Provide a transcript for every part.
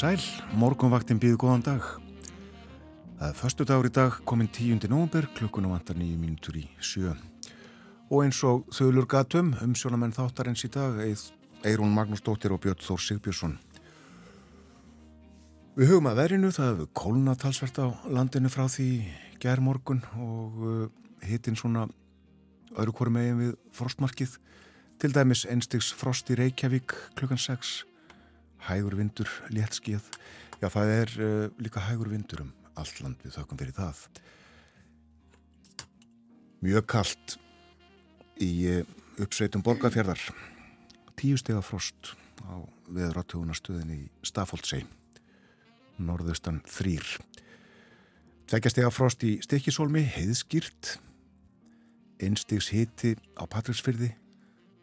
sæl, morgunvaktin býðu góðan dag. Það er förstu dagur í dag, komin 10. november, klukkuna vantar nýju mínutur í sjö. Og eins og þauðlur gatum, um sjónamenn þáttarins í dag, Eirún Magnúsdóttir og Björn Þór Sigbjörnsson. Við hugum að verinu, það hefur kólnatalsvert á landinu frá því gerð morgun og uh, hittinn svona öðru hverju megin við frostmarkið. Til dæmis einstigs frost í Reykjavík klukkan 6 hægur vindur, léttskíð já það er uh, líka hægur vindur um allt land við þökkum fyrir það. Mjög kallt í uh, uppsveitum borgarfjörðar tíu steg af frost á veðratúnastöðin í Stafóldsei norðustan þrýr tvekja steg af frost í Stikisólmi heiðskýrt. Einstigs hiti á Patríksfyrði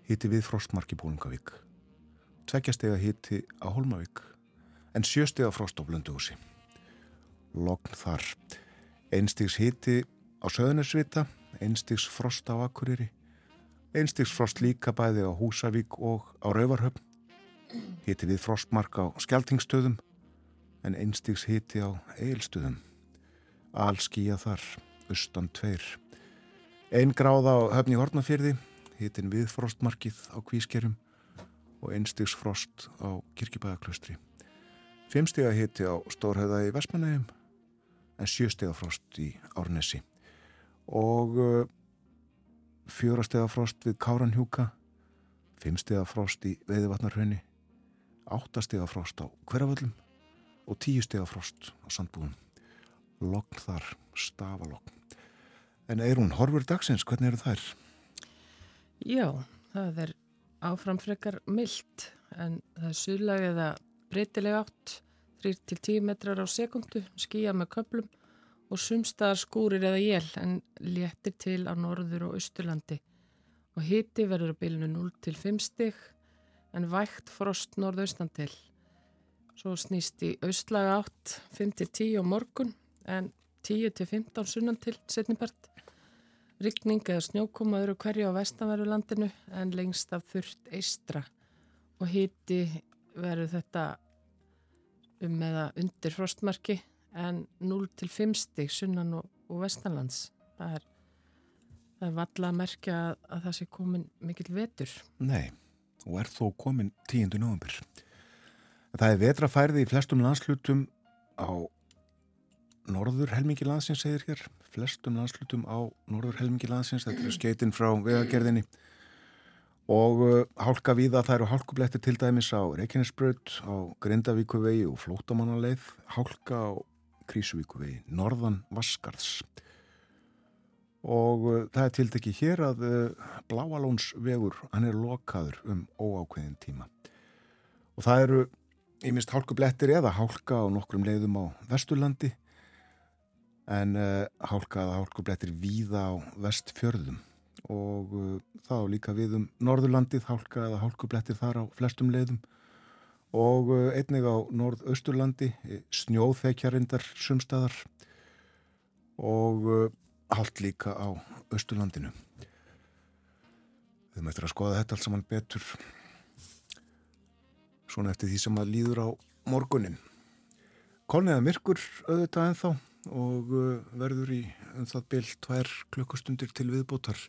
hiti við frostmarki Bólungavík tveggjastega hitti á Holmavík en sjöstega frost á Blönduhúsi. Logn þar. Einstigs hitti á Söðunarsvita, einstigs frost á Akureyri, einstigs frost líka bæði á Húsavík og á Rauvarhöfn, hitti við frostmark á Skeltingstöðum en einstigs hitti á Eilstöðum. Allskíja þar, austan tveir. Einn gráð á höfni Hortnafjörði, hittin við frostmarkið á Kvískerum og einstigs frost á kirkibæðaklaustri. Fimmstega hitti á Stórhauða í Vestmanægum en sjöstega frost í Árnesi og uh, fjórastega frost við Káranhjúka, fimmstega frost í Veiðvatnarhraunni, áttastega frost á Hverjavöllum og tíustega frost á Sandbúðum. Logn þar, stafalogn. En hún horfur dagsins? Hvernig eru þær? Já, það er áframfrekar myllt en það er suðlag eða breytileg átt 3-10 metrar á sekundu skýja með köplum og sumstaðar skúrir eða jél en léttir til á norður og austurlandi. Og hiti verður á bylnu 0-5 stig en vægt frost norðaustan til. Svo snýst í austlaga átt 5-10 á morgun en 10-15 sunnan til setnibart Rykning eða snjókomaður og hverju á vestanverðu landinu en lengst af þurft eistra og hiti verður þetta um eða undir frostmarki en 0-5 stig sunnan og, og vestanlands. Það er, það er valla að merkja að, að það sé komin mikil vetur. Nei, og er þó komin 10. november. Það er vetrafærði í flestum landslutum á norður helmingi landsins segir hér, flestum landslutum á norður helmingi landsins, þetta er skeitin frá vegagerðinni. Og uh, hálka viða það eru hálkublettir til dæmis á Reykjanesbröð, á Grindavíkuvegi og Flótamannaleið, hálka á Krísuvíkuvegi, norðan Vaskarðs og uh, það er tildekki hér að uh, Bláalónsvegur, hann er lokaður um óákveðin tíma. Og það eru í mist hálkublettir eða hálka á nokkrum leiðum á Vesturlandi en uh, hálkaða hálkublettir víða á vestfjörðum. Og uh, þá líka við um Norðurlandið hálkaða hálkublettir þar á flestum leiðum. Og uh, einnig á Norðausturlandi snjóþekjarindar sumstaðar og allt líka á Östurlandinu við möttum að skoða þetta allt saman betur svona eftir því sem að líður á morgunin Kolniða myrkur auðvitað en þá og uh, verður í um það byrj tvær klukkustundir til viðbótar.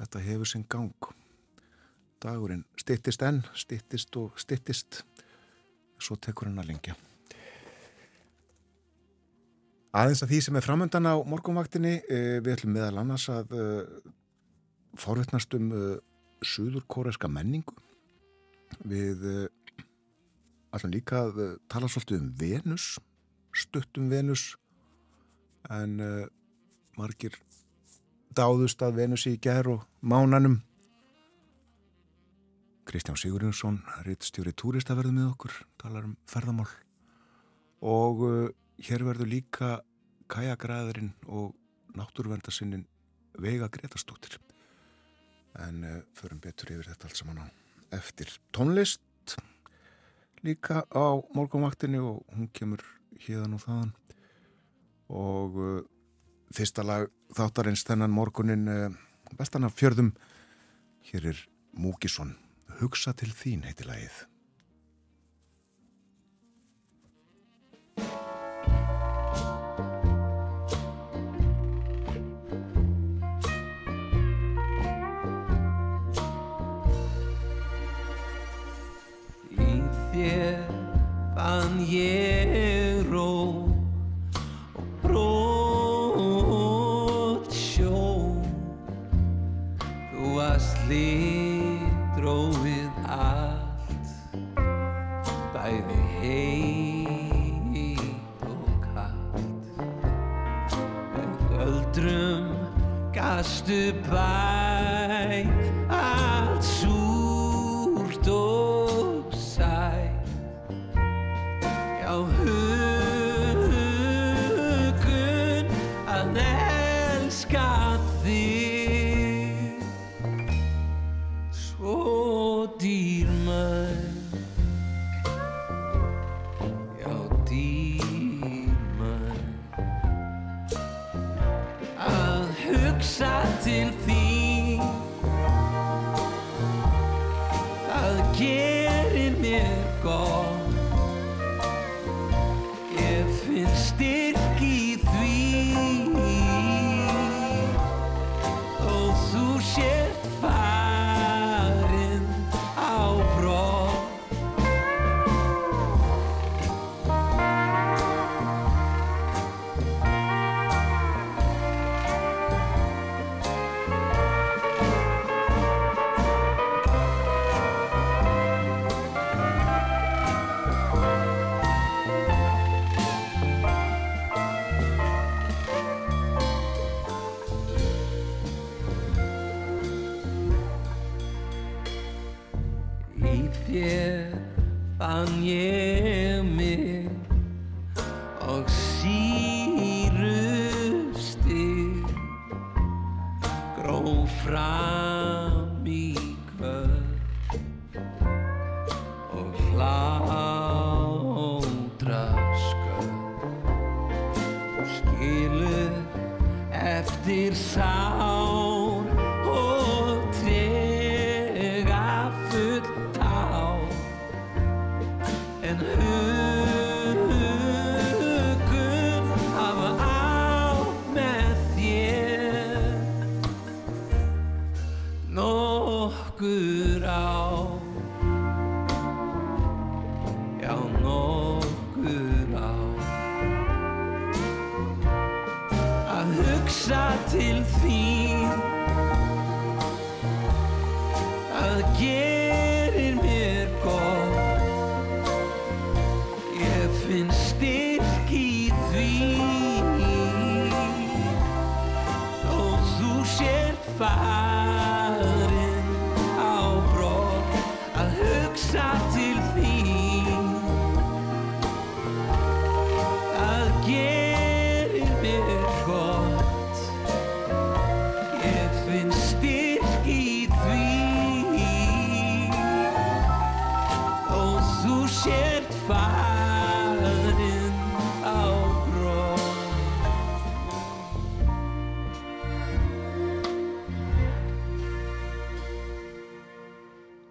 Þetta hefur sinn gang. Dagurinn stittist enn stittist og stittist svo tekur hann að lengja. Aðeins að því sem er framöndan á morgunvaktinni eh, við ætlum meðal annars að uh, forvittnast um uh, suður kóreska menningu. Við ætlum líka að tala svolítið um Venus stuttum Venus en uh, margir dáðust að Venus í gerð og mánanum. Kristján Sigurjónsson rittstjóri túrista verður með okkur talar um ferðamál. Og uh, hér verður líka kajakræðurinn og náttúruverndarsinnin Veiga Gretastóttir en uh, förum betur yfir þetta allt saman á eftir tónlist. Líka á morgunvaktinu og hún kemur híðan og þaðan. Og uh, fyrsta lag þáttarins þennan morgunin uh, bestan af fjörðum hér er Múkisson Hugsa til þín heiti lagið. Þér fann ég Já, hugun að elska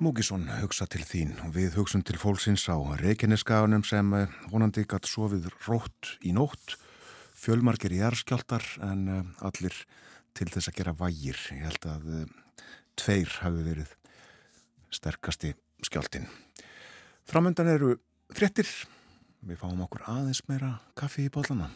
Múkisson hugsa til þín og við hugsum til fólksins á Reykjaneskaganum sem eh, vonandi gatt sofið rótt í nótt, fjölmargir í erskjáltar en eh, allir til þess að gera vægir. Ég held að eh, tveir hafi verið sterkasti skjáltin. Framöndan eru fréttir, við fáum okkur aðeins meira kaffi í bollana.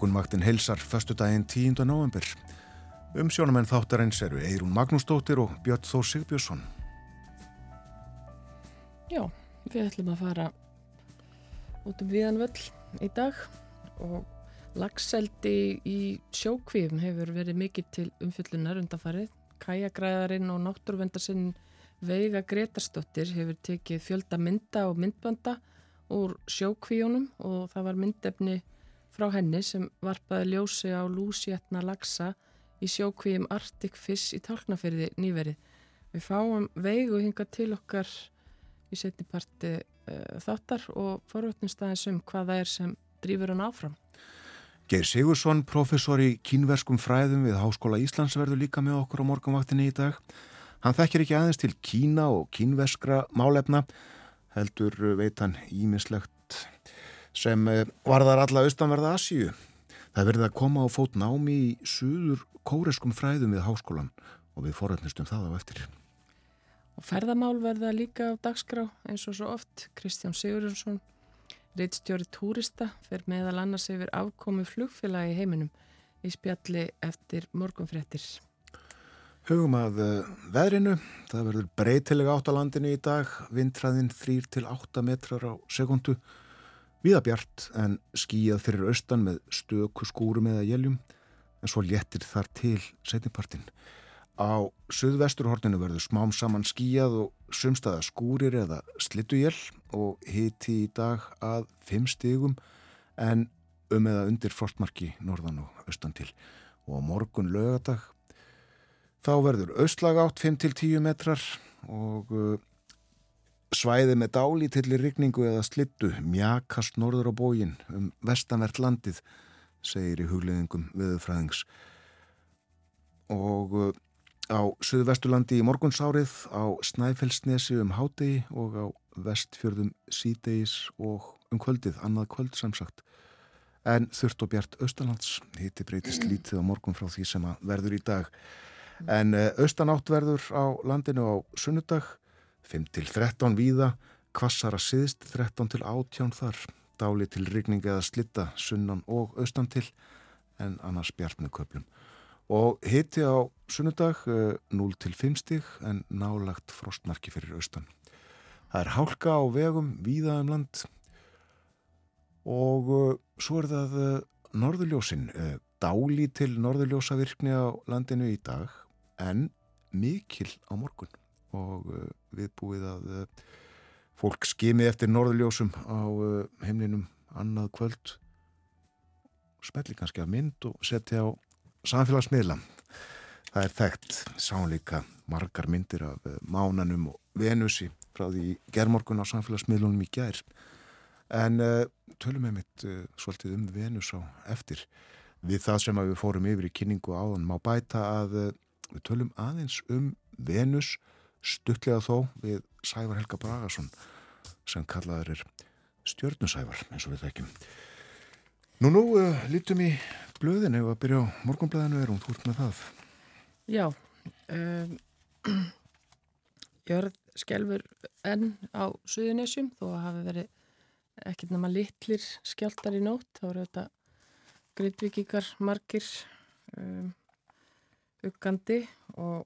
Morgunvaktin heilsar förstu daginn 10. november. Umsjónamenn þáttarins eru Eirún Magnúsdóttir og Björn Þór Sigbjörnsson. Já, við ætlum að fara út um viðanvöll í dag og lagseldi í sjókvífum hefur verið mikið til umfyllunar undanfarið. Kæjagræðarinn og náttúruvendarsinn Veiga Gretarsdóttir hefur tekið fjölda mynda og myndbanda úr sjókvíjónum og það var myndefni frá henni sem varpaði ljósi á lúsjetna lagsa í sjókvíjum Arctic Fish í tálknafyrði nýverið. Við fáum veigu hinga til okkar í setniparti uh, eh, þáttar og forvöldnumst aðeins um hvaða er sem drýfur hann áfram. Geir Sigursson, professor í kínverskum fræðum við Háskóla Íslands verður líka með okkur á morgunvaktinni í dag. Hann þekkir ekki aðeins til Kína og kínverskra málefna heldur veit hann ímislegt sem eh, varðar alla austanverða Asíu. Það verði að koma á fót námi í suður kóreskum fræðum við háskólan og við forrætnistum það á eftir. Og ferðamál verða líka á dagskrá eins og svo oft. Kristján Sigurðursson, reittstjóri túrista, fer meðal annars yfir afkomi flugfélagi heiminum í spjalli eftir morgunfréttir. Hugum að uh, veðrinu, það verður breytilega átt á landinu í dag, vindræðin 3-8 metrar á sekundu, viðabjart en skíjað fyrir austan með stöku skúrum eða jæljum, en svo léttir þar til setnipartin. Á söðvesturhorninu verður smám saman skíjað og sumstaða skúrir eða slitujél og hiti í dag að 5 stigum en um eða undir frostmarki norðan og austan til. Og morgun lögadag Þá verður austlag átt 5-10 metrar og uh, svæði með dálítillir rigningu eða slittu mjakast norður á bógin um vestanvert landið, segir í hugleðingum viðfræðings. Og uh, á Suðvesturlandi í morgunsárið, á Snæfellsnesi um hádegi og á vestfjörðum sídegis og um kvöldið, annað kvöld samsagt. En þurft og bjart austalands, hitti breytist lítið á morgun frá því sem að verður í dag. En eh, austanáttverður á landinu á sunnudag, 5-13 víða, kvassara siðst 13 til 18 þar, dáli til rigning eða slitta sunnan og austan til, en annars bjart með köplum. Og hitti á sunnudag 0 til 5 stig en nálagt frostmarki fyrir austan. Það er hálka á vegum víða um land og uh, svo er það uh, norðurljósin, dáli til norðurljósavirkni á landinu í dag en mikil á morgun og uh, við búið að uh, fólk skimi eftir norðurljósum á uh, heimlinum annað kvöld. Smelli kannski að mynd og setja á samfélagsmiðla. Það er þekkt. Sánleika margar myndir af uh, mánanum og venusi frá því gerðmorgun á samfélagsmiðlunum í gær. En uh, tölum við mitt uh, svolítið um venus á eftir. Við það sem við fórum yfir í kynningu áðan má bæta að Við tölum aðeins um Venus stuttlega þó við Sævar Helga Bragason sem kallaður er stjörnusævar eins og við þekkjum. Nú nú uh, lítum í blöðinu og að byrja á morgunblöðinu er hún fúrt með það. Já, um, jörð skjálfur enn á Suðunessjum þó að hafi verið ekkert nema litlir skjáltar í nótt þá eru þetta gritvikingar margir um, uggandi og,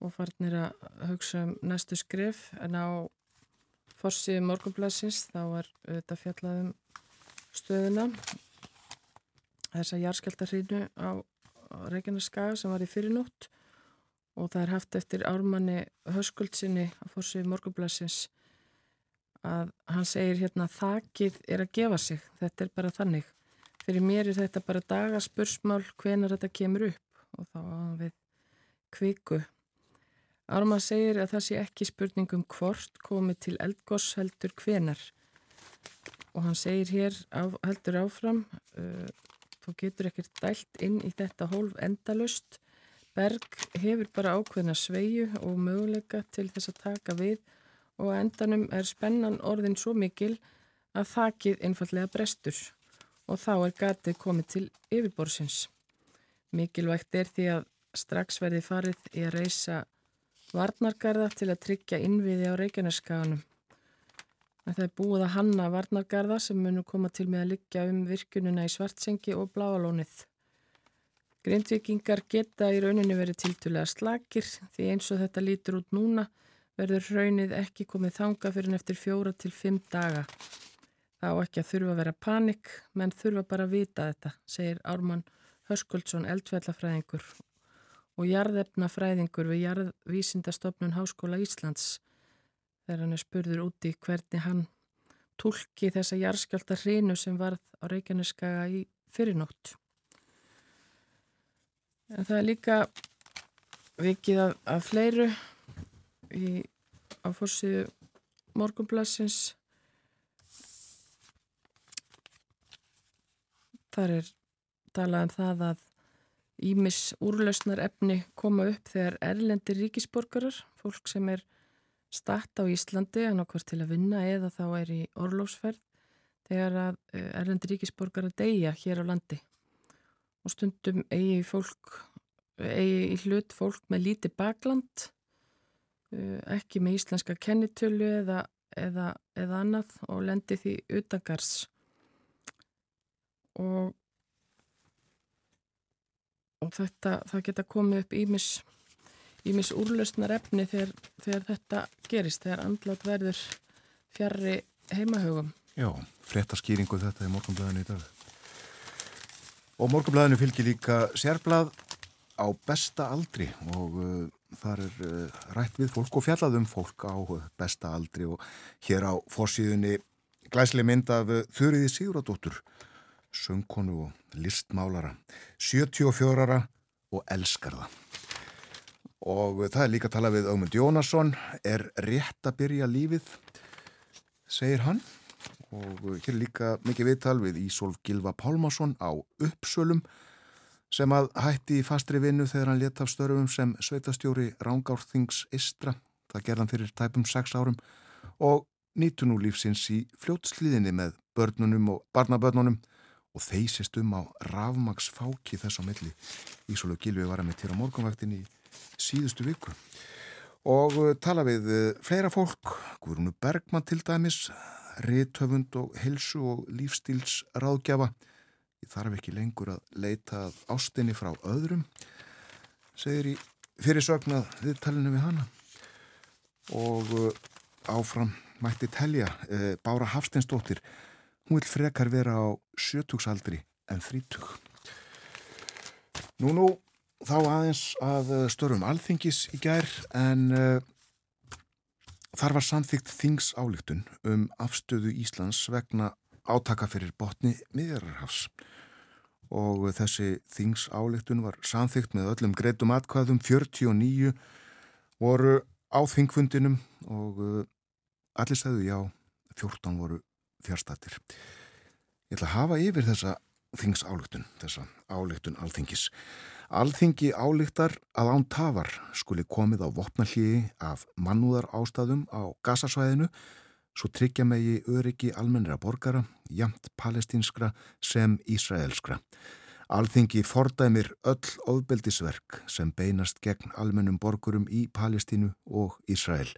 og farnir að hugsa um næstu skrif en á forsiði morgunblæsins þá var þetta fjallaðum stöðuna þessa járskjöldarhrínu á, Reykjaneskaga sem var í fyrirnótt. Og það er haft eftir ármanni höskuldsinni á forsiði morgunblæsins að hann segir hérna þakið er að gefa sig, þetta er bara þannig. Fyrir mér er þetta bara dagaspursmál hvenar þetta kemur upp. Og þá við kviku. Arma segir að það sé ekki spurningum hvort komið til eldgoss heldur hvenar og hann segir hér á, heldur áfram uh, þú getur ekkert dælt inn í þetta hólf endalust Berg hefur bara ákveðna sveiju og möguleika til þess að taka við. Og endanum er spennan orðin svo mikil að þakið einfallega brestur. Og þá er gatið komið til yfirborsins. Mikilvægt er því að strax verði farið í að reysa varnargarða til að tryggja innviði á Reykjaneskaganum. Það er búið að hanna varnargarða sem munum koma til með að liggja um virkununa í Svartsengi og Bláalónið. Grindvikingar geta í rauninni verið tiltulega slakir því eins og þetta lítur út núna verður raunið ekki komið þanga fyrir en eftir fjóra til fimm daga. Það á ekki að þurfa að vera panik, menn þurfa bara að vita þetta, segir Ármann Höskuldsson eldfjallafræðingur og jarðefnafræðingur við jarðvísindastofnun Háskóla Íslands þegar hann er spurður úti hvernig hann tólki þessa jarðskjálta hrinu sem varð á Reykjaneskaga í fyrirnótt. En það er líka vikið af, af fleiru í, á fórsíðu morgunblassins. Þar er talað um það að Ímis úrlausnar efni koma upp þegar erlendir ríkisborgarar, fólk sem er statt á Íslandi en okkur til að vinna eða þá er í orlósferð þegar að eh, erlendir ríkisborgarar deyja hér á landi. Og stundum eigi fólk, eigi í hlut fólk með líti bakland, eh, ekki með íslenska kennitölu eða, eða, eða annað og lendi því utangars og og þetta, það geta komið upp ímis, ímis úrlausnar efni þegar, þegar þetta gerist, þegar andlát verður fjarrri heimahögum. Já, fréttaskýringu þetta í morgunblæðinu í dag. Og morgunblæðinu fylgir líka sérblað á besta aldri og uh, þar er uh, rætt við fólk og fjallað um fólk á besta aldri og hér á fórsíðunni glæslega mynd af uh, Þurriði Siguradóttur söngkonu og listmálara 74 ára og elskar það. Og það er líka að tala við Ögmund Jónasson er rétt að byrja lífið segir hann. Og hér er líka mikið viðtal við Ísolf Gilva Pálmarsson á uppsölum sem að hætti í fastri vinnu þegar hann leta af störfum sem sveitastjóri Rángárþings Istra, það gerðan fyrir tæpum 6 árum og nýtu nú lífsins í fljótslíðinni með börnunum og barnabörnunum og þeysist um á rafmagsfáki þess á milli. Ísólu Gilvi var að mitt hér á morgunvaktin í síðustu viku og uh, tala við uh, fleira fólk, Guðrunu Bergman til dæmis, riðtöfund og helsu og lífstíls ráðgjafa. Ég þarf ekki lengur að leita ástinni frá öðrum, segir í fyrirsögnað viðtalinu við hana og uh, áfram mætti telja Bára Hafsteinsdóttir Hún vil frekar vera á sjötugsaldri en þrítug. Nú, nú, þá aðeins að eh, störum alþingis í gær en uh, þar var samþygt þings álíktun um afstöðu Íslands vegna átaka fyrir botni miðjararhafs og þessi þings álíktun var samþygt með öllum greitum atkvæðum 49 voru á þingfundinum og uh, allir segðu já, 14 voru fjárstatir. Ég ætla að hafa yfir þessa þingsályktun, þessa ályktun alþingis. Alþingi ályktar að án tafar skuli komið á vopnallíi af mannúðar ástæðum á gasasvæðinu svo tryggja megi öryggi almennira borgara, jamt palestinskra sem Ísraelskra. Alþingi fordæmir öll ofbeldisverk sem beinast gegn almennum borgurum í Palestínu og Ísrael.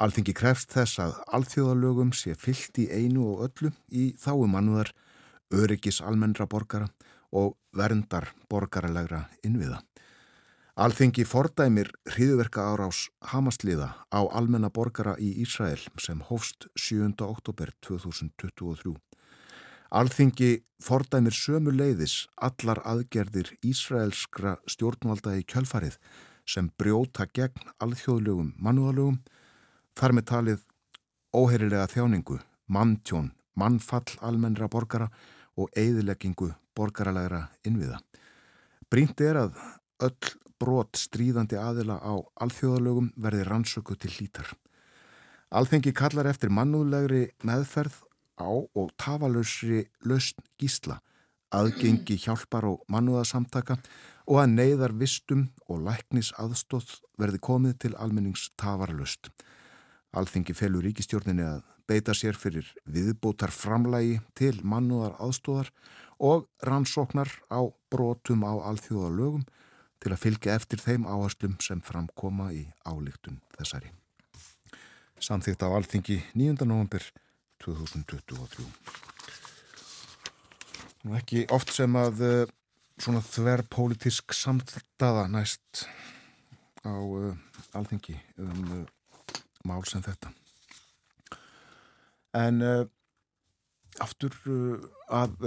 Alþingi krefst þess að alþjóðalögum sé fyllt í einu og öllu í þáum mannúðar, öryggis almennra borgara og verndar borgaralegra innviða. Alþingi fordæmir hriðverka árás Hamasliða á almenna borgara í Ísrael sem hófst 7. oktober 2023. Alþingi fordæmir sömu leiðis allar aðgerðir Ísraelskra stjórnvalda í kjölfarið sem brjóta gegn alþjóðlögum mannúðalögum Þar með talið óheirilega þjáningu, manntjón, mannfall almennra borgara og eigðileggingu borgaralegra innviða. Brínt er að öll brot stríðandi aðila á alþjóðalögum verði rannsöku til hlítar. Alþengi kallar eftir mannúðlegri meðferð á og tafalausri lausn gísla, aðgengi hjálpar og mannúðasamtaka og að neyðar vistum og læknis aðstóð verði komið til almennings tafarlaust. Alþingi felur ríkistjórninni að beita sér fyrir viðbótar framlægi til mannúðar aðstóðar og rannsóknar á brotum á alþjóða lögum til að fylgja eftir þeim áherslum sem framkoma í álíktun þessari. samþýtt á alþingi 9. november 2023. Nú ekki oft sem að uh, svona þver pólitísk samstaða næst á uh, alþingi um uh, mál sem þetta. En aftur að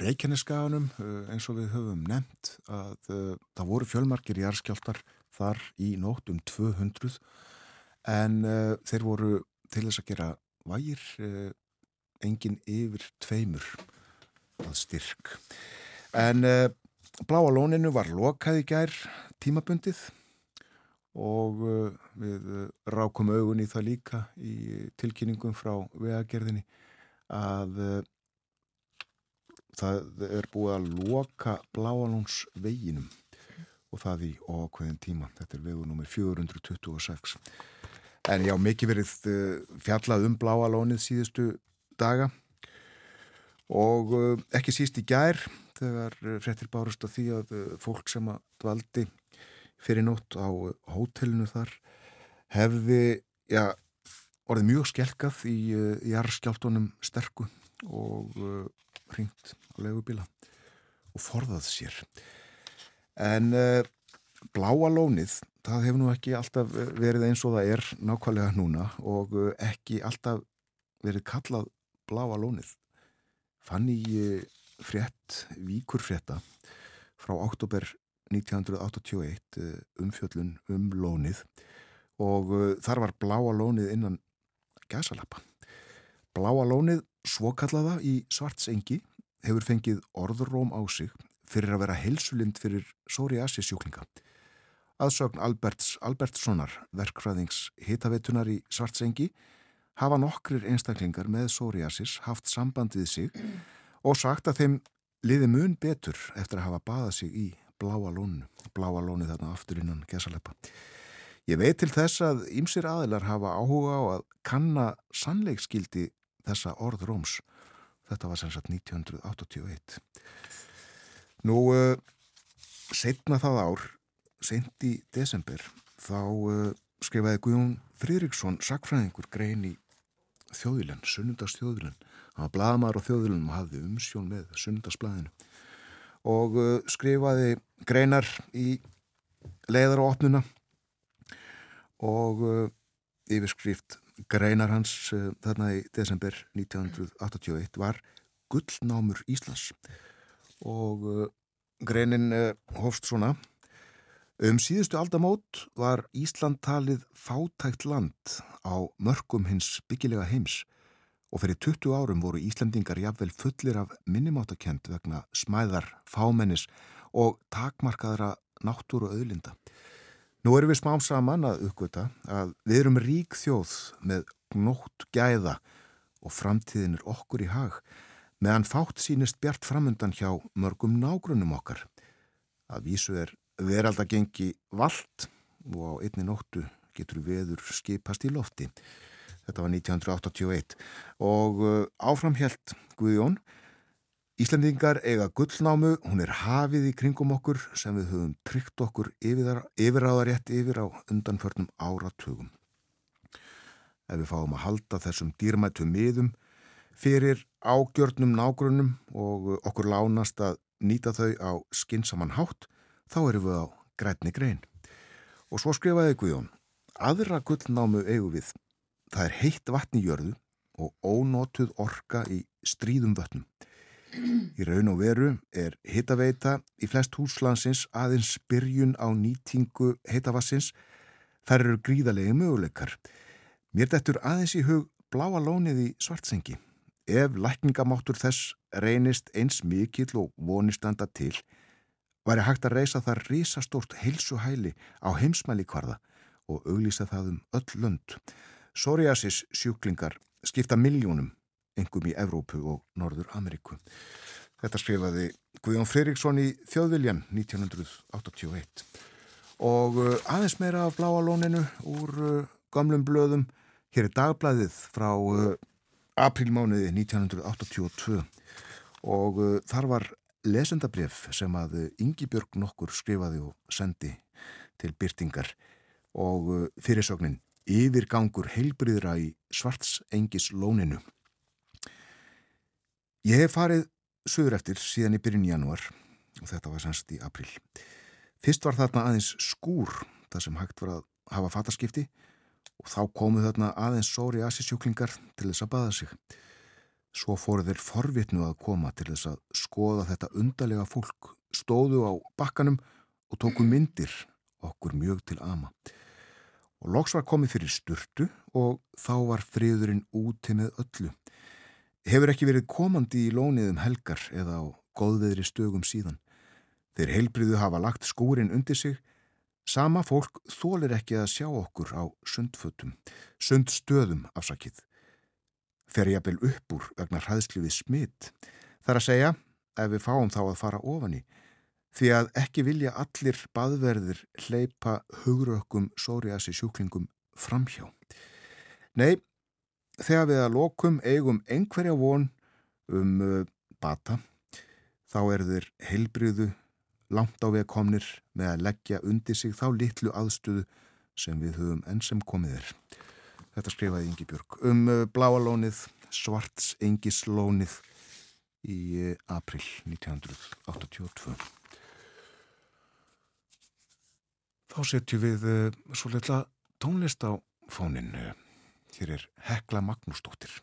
Reykjaneskaganum eins og við höfum nefnt að það voru fjölmarkir járskjáltar þar í nótt um 200 en þeir voru til þess að gera vægir engin yfir tveimur að styrk. En uh, bláa lóninu var lokað í gær tímabundið og uh, við uh, rákum augun í það líka í tilkynningum frá vegagerðinni að það er búið að loka bláalóns veginum og það í okveðin tíma. Þetta er vegu nummer 426. En já, mikið verið fjallað um bláalónið síðustu daga og ekki síst í gær þegar eh, frettir bárust af því að eh, fólk sem að dvaldi fyrir nótt á eh, hótelinu þar hefði já, orðið mjög skelkað í jarðskjáltunum sterku og uh, hringt á legubíla og forðað sér. En uh, bláa lónið, það hefur nú ekki alltaf verið eins og það er nákvæmlega núna og uh, ekki alltaf verið kallað bláa lónið. Fann í frétt, víkurfrétta frá oktober 1981 eh, umfjöllun um lónið og eh, þar var bláa lónið innan gæsalappa. Bláa lónið svokallaða í svartsengi hefur fengið orðuróm á sig fyrir að vera helsulind fyrir psoriasis sjúklinga. Aðsögn Alberts Albertssonar, verkfræðings hitaveitunar í svartsengi, hafa nokkrir einstaklingar með psoriasis haft samband við sig og sagt að þeim liði mun betur eftir að hafa baðað sig í bláa lónu, bláa lónu þarna aftur innan gesaleppa. Ég veit til þess að ýmsir aðilar hafa áhuga á að kanna sannleikskildi þessa orð Róms. Þetta var sem sagt 1981. Nú, uh, setna það ár, sent í desember, þá uh, skrifaði Guðjón Fridriksson sakfræðingur grein í þjóðilenn, sunnundastjóðilenn hann var bladamæður á þjóðilunum og hafði umsjón með sundagsblæðinu og uh, skrifaði greinar í leiðar og opnuna og uh, yfirskrift greinar hans uh, þarna í desember 1981 var Gullnámur Íslands. Og greinin hófst svona. Um síðustu aldamót var Ísland talið fátækt land á mörgum hins byggilega heims. og fyrir 20 árum voru Íslandingar jafnvel fullir af minnumáttakent vegna smæðar, fámennis og takmarkaðra náttúru og öðlinda. Nú erum við smám saman að uppgöta að við erum rík þjóð með nótt gæða og framtíðin er okkur í hag meðan fátt sínist bjart framundan hjá mörgum nágrunum okkar. Að vísu er veraldagengi vald og á einni nóttu getur veður skipast í lofti. Þetta var 1981 og uh, áframhjælt Guðjón Íslandingar eiga gullnámu, hún er hafið í kringum okkur sem við höfum tryggt okkur yfiráðarétt yfir á undanförnum áratugum. Ef við fáum að halda þessum dýrmættu miðum fyrir ágjörnum nágrunum og okkur lánast að nýta þau á skinsamann hátt, þá erum við á grætni grein. Og svo skrifaði Guðjón, aðra gullnámu eigu við Það er heitt vatn í jörðu og ónótuð orka í stríðum vötnum. Í raun og veru er hittaveita í flest húslandsins aðeins byrjun á nýtingu hittavassins. Það eru gríðalegi möguleikar. Mér dettur aðeins í hug bláa lónið í svartsengi. Ef lækningamáttur þess reynist eins mikill og vonistanda til, væri hægt að reysa það risastórt heilsuhæli á heimsmæli kvarða og auglýsa það um öll lönd. Psoriasis sjúklingar skipta miljónum, engum í Evrópu og Norður Ameríku. Þetta skrifaði Guðjón Freiriksson í Þjóðviljan 1981. Og uh, aðeins meira af bláalóninu úr uh, gamlum blöðum. Hér er dagblæðið frá uh, aprilmániði 1982 og þar var lesendabref sem að Ingi Björg nokkur skrifaði og sendi til byrtingar og fyrirsögnin yfirgangur heilbriðra í svartsengis lóninu. Ég hef farið söður eftir síðan í byrjun januar og þetta var sannst í april. Fyrst var þarna aðeins skúr þar sem hægt var að hafa fattaskipti og þá komu þarna aðeins sóri asisjúklingar til þess að baða sig. Svo fóru þeir forvitnu að koma til þess að skoða þetta undarlega fólk, stóðu á bakkanum og tóku myndir okkur mjög til ama. Og loks var komið fyrir sturtu og þá var friðurinn úti með öllu. Hefur ekki verið komandi í lónið um helgar eða á góðveðri stögum síðan. Þeir heilbriðu hafa lagt skúrin undir sig. Sama fólk þólir ekki að sjá okkur á sundfötum, sundstöðum afsakið. Fer ég að bel upp úr vegna hraðslu við smitt. Það er að segja, ef við fáum þá að fara ofan í, því að ekki vilja allir baðverðir hleypa hugrökkum sóriasi sjúklingum framhjá. Nei, þegar við að lokum eigum einhverja von um uh, bata, þá er þeir heilbriðu langt á veg komnir með að leggja undir sig þá litlu aðstöðu sem við höfum enn sem komið er. Þetta skrifaði Ingi Björg um uh, bláalónið, svarts engislónið í uh, april 1982. Þá setjum við uh, svo litla tónlist á fónin. Hér er Hekla Magnúsdóttir.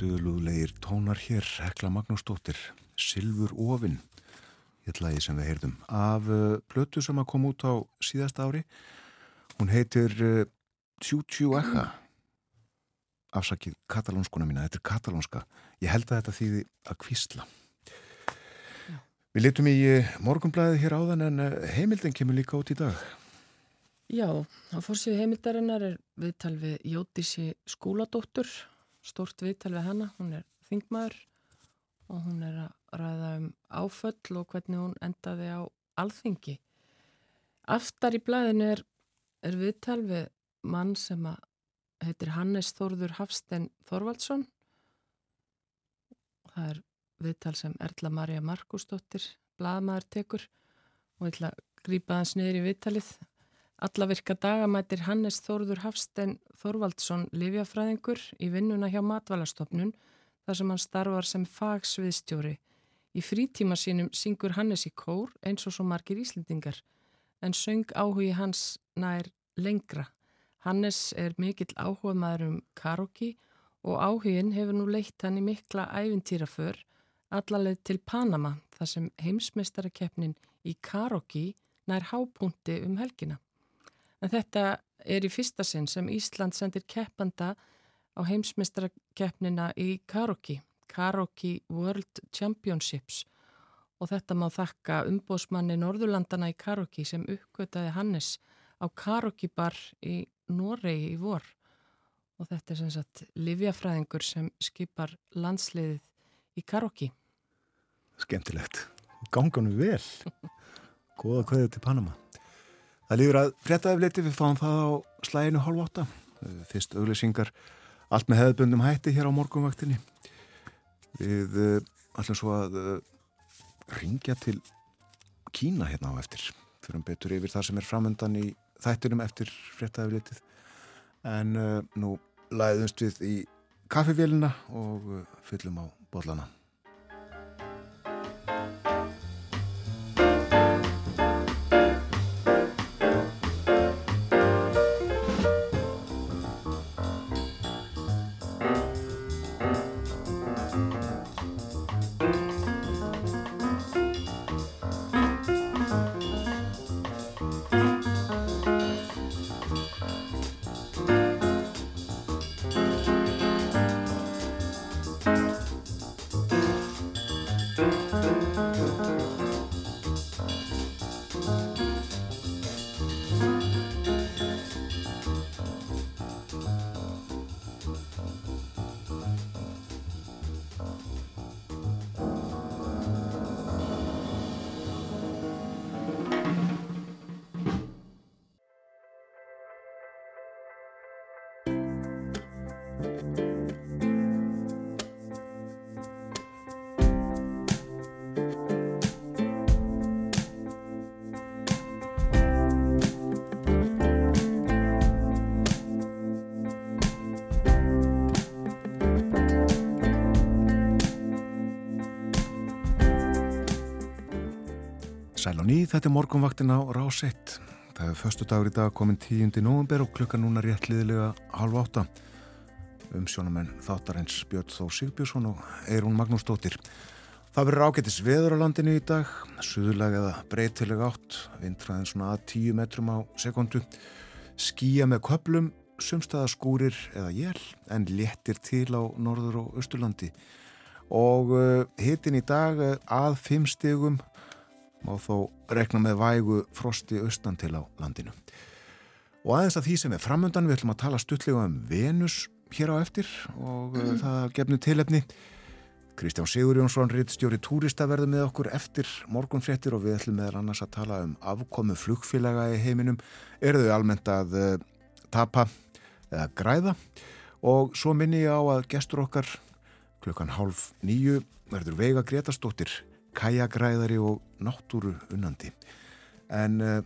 Duðlulegir tónar hér, Hekla Magnúsdóttir, Silfur Óvin, hér lagi sem við heyrðum, af uh, plötu sem að koma út á síðasta ári. Hún heitir Tjú-tjú ekka, afsakið katalónskuna mína, þetta er katalónska. Ég held að þetta þýði að kvísla. Já. Við letum í uh, morgunblæðið hér áðan en heimildin kemur líka út í dag. Já, á fórsíðu heimildarinnar er viðtal við Jótísi skúladóttur stort viðtal við hana, hún er þingmaður og hún er að ræða um áföll og hvernig hún endaði á alþingi. Aftar í blæðinu er, er viðtal við mann sem heitir Hannes Þórður Hafstein Þorvaldsson. Það er viðtal sem Erla Marja Markusdóttir, bladmaður tekur og ég ætla að grípa hans niður í viðtalið. Allavirka dagamætir Hannes Þórður Hafstein Þorvaldsson livjafræðingur í vinnuna hjá Matvalastofnun þar sem hann starfar sem fagsviðstjóri. Í frítíma sínum syngur Hannes í kór eins og svo margir íslendingar en söng áhugi hans nær lengra. Hannes er mikill áhuga maður um karaoke og áhugin hefur nú leitt hann í mikla ævintýraför allarleið til Panama þar sem heimsmeistarakeppnin í karaoke nær hápunti um helgina. En þetta er í fyrsta sinn sem Ísland sendir keppanda á heimsmeistarakeppnina í karaoke, Karaoke World Championships og þetta má þakka umbósmanni Norðurlandana í karaoke sem uppgötaði Hannes á karaoke bar í Noregi í vor og þetta er sem sagt livjafræðingur sem skipar landsliðið í karaoke. Skemtilegt. Ganganum vel. Góða kveðið til Panama. Það líður að frettæðifleiti við fáum það á slæginu hálf átta. Fyrst auglýsingar allt með hefðbundum hætti hér á morgunvaktinni. Við uh, ætlum svo að uh, ringja til Kína hérna á eftir. Fyrir um betur yfir það sem er framöndan í þættunum eftir frettæðifleitið. En uh, nú læðumst við í kaffevélina og fyllum á bollana. Þetta er morgunvaktin á Rás 1. Það er förstu dagur í dag komin 10. november og klukka núna réttliðilega halv átta. Um sjónamenn þáttarhens Björn Þó Sigbjörnsson og Eirún Magnúsdóttir. Það verður ágættis veður á landinu í dag, suðulega eða breytilega átt, vindræðin svona að 10 metrum á sekundu. Skíja með köplum, sumstaðaskúrir eða jél, en léttir til á norður og austurlandi. Og uh, hitin í dag uh, að 5 stegum má þó rekna með vægu frosti austan til á landinu. Og aðeins að því sem er framöndan við ætlum að tala stuttlega um Venus hér á eftir og mm. það gefnu tilefni. Kristján Sigur Jónsson, rittstjóri túrista verður með okkur eftir morgunfréttir og við ætlum meðal annars að tala um afkomu flugfélaga í heiminum. Er þau almennt að uh, tapa eða græða? Og svo minni ég á að gestur okkar klukkan hálf nýju verður Veiga Gretastóttir kajagræðari og náttúru unnandi. En uh,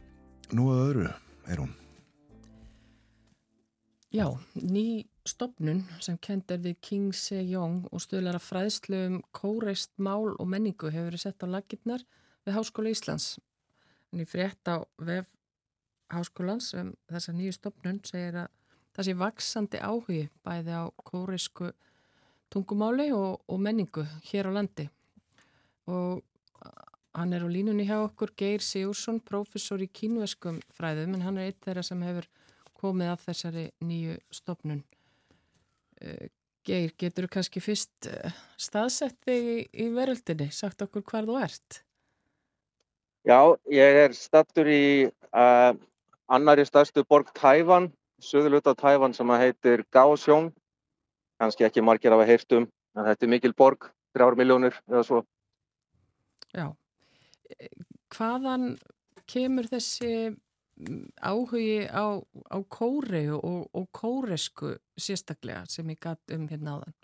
nú að öðru er hún. Já, ný stopnun sem kend er við King Se-jong og stöðlar að fræðslu um kóreist mál og menningu hefur verið sett á laginnar við Háskóla Íslands. En í frétt á vef Háskólans um þessa nýju stopnun segir að það sé vaksandi áhugi bæði á kóreisku tungumáli og, og menningu hér á landi og hann er á línunni hjá okkur Geir Sigursson, professor í kínveskum fræðum en hann er eitt þeirra sem hefur komið af þessari nýju stopnun uh, Geir, getur þú kannski fyrst uh, staðsett þig í, veröldinni sagt okkur hvar þú ert? Já, ég er stattur í uh, annari stærstu borg Tæfan, söðuluta Tæfan sem heitir Kaohsiung kannski ekki margir af að heyrtum en þetta er mikil borg 3 miljónir eða svo. Já. Hvaðan kemur þessi mm, áhugi á, á kóri og, og kóresku sérstaklega sem ég gatt um hérna áðan?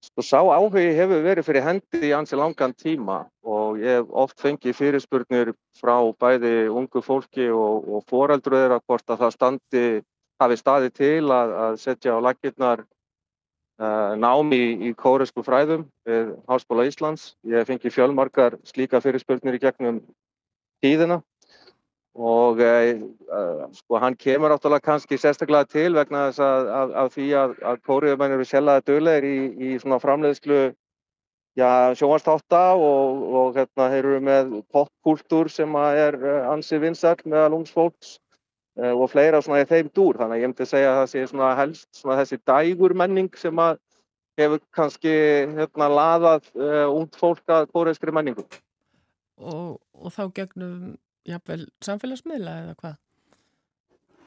Sko sá áhugi hefur verið fyrir hendi í ansi langan tíma og ég hef oft fengið fyrirspurnir frá bæði ungu fólki og, og foreldruður að hvort að það standi, hafi staði til að, að setja á lakirnar nám í, í kóresku fræðum við Háskóla Íslands. Ég hef fengið fjölmarkar slíka fyrirspurnir í gegnum tíðina og uh, sko hann kemur áttalega kannski sérstaklega til vegna þess að, að, að því að, að kóriðumenn eru sérlega döglegir í, í svona framleiðslu sjónastáta og, og hérna þeir eru með popkultúr sem er eh, ansi vinsall meðal ungsfólks uh, og fleira svona í þeim dúr þannig að ég myndi segja að það sé svona helst svona þessi dægur menning sem að hefur kannski hérna laðað uh, ungt fólk að kóriðskri menningu. Og, og þá gegnum jafnvel samfélagsmiðla eða hvað?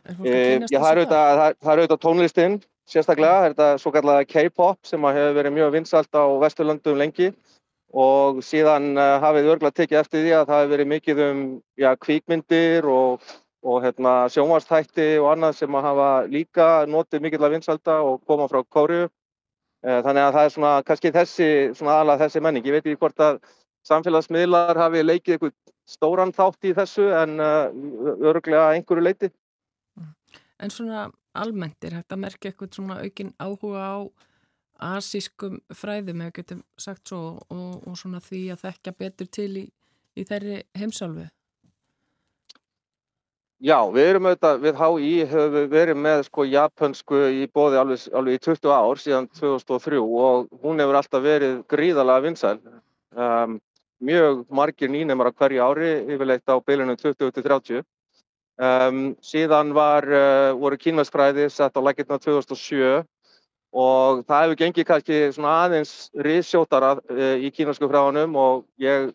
E, já, það er auðvitað, tónlistinn sérstaklega, það er þetta svo kallega K-pop sem hefur verið mjög vinsalt á Vesturlandum lengi og síðan uh, hafið örgulega tekið eftir því að það hefur verið mikið um já, kvíkmyndir og, og hérna, sjónvastætti og annað sem að hafa líka notið mikill af vinsalda og koma frá Kóriu. Uh, þannig að það er svona kannski þessi, svona aðlað þessi menning. Ég veit ekki hvort að samfélagsmiðlar hafi leikið eitthvað stóran þátt í þessu en uh, öruglega einhverju leiti. En svona almennt er hægt að merkja eitthvað svona aukin áhuga á asískum fræðum eða getum sagt svo og, og svona því að þekkja betur til í, í þeirri heimsálfu? Já, við erum auðvitað, við HÍ höfum verið með sko japansku í bóði alveg, alveg í 20 ár síðan 2003 og hún hefur alltaf verið gríðalega vinsæl. Um, mjög margir nýnemar á hverju ári, yfirleitt á bylunum 20-30. Um, síðan var, uh, voru kínvæðsfræði sett á lækirna 2007 og það hefur gengið kannski aðeins riðsjótara uh, í kínvæðsku fræðanum og ég,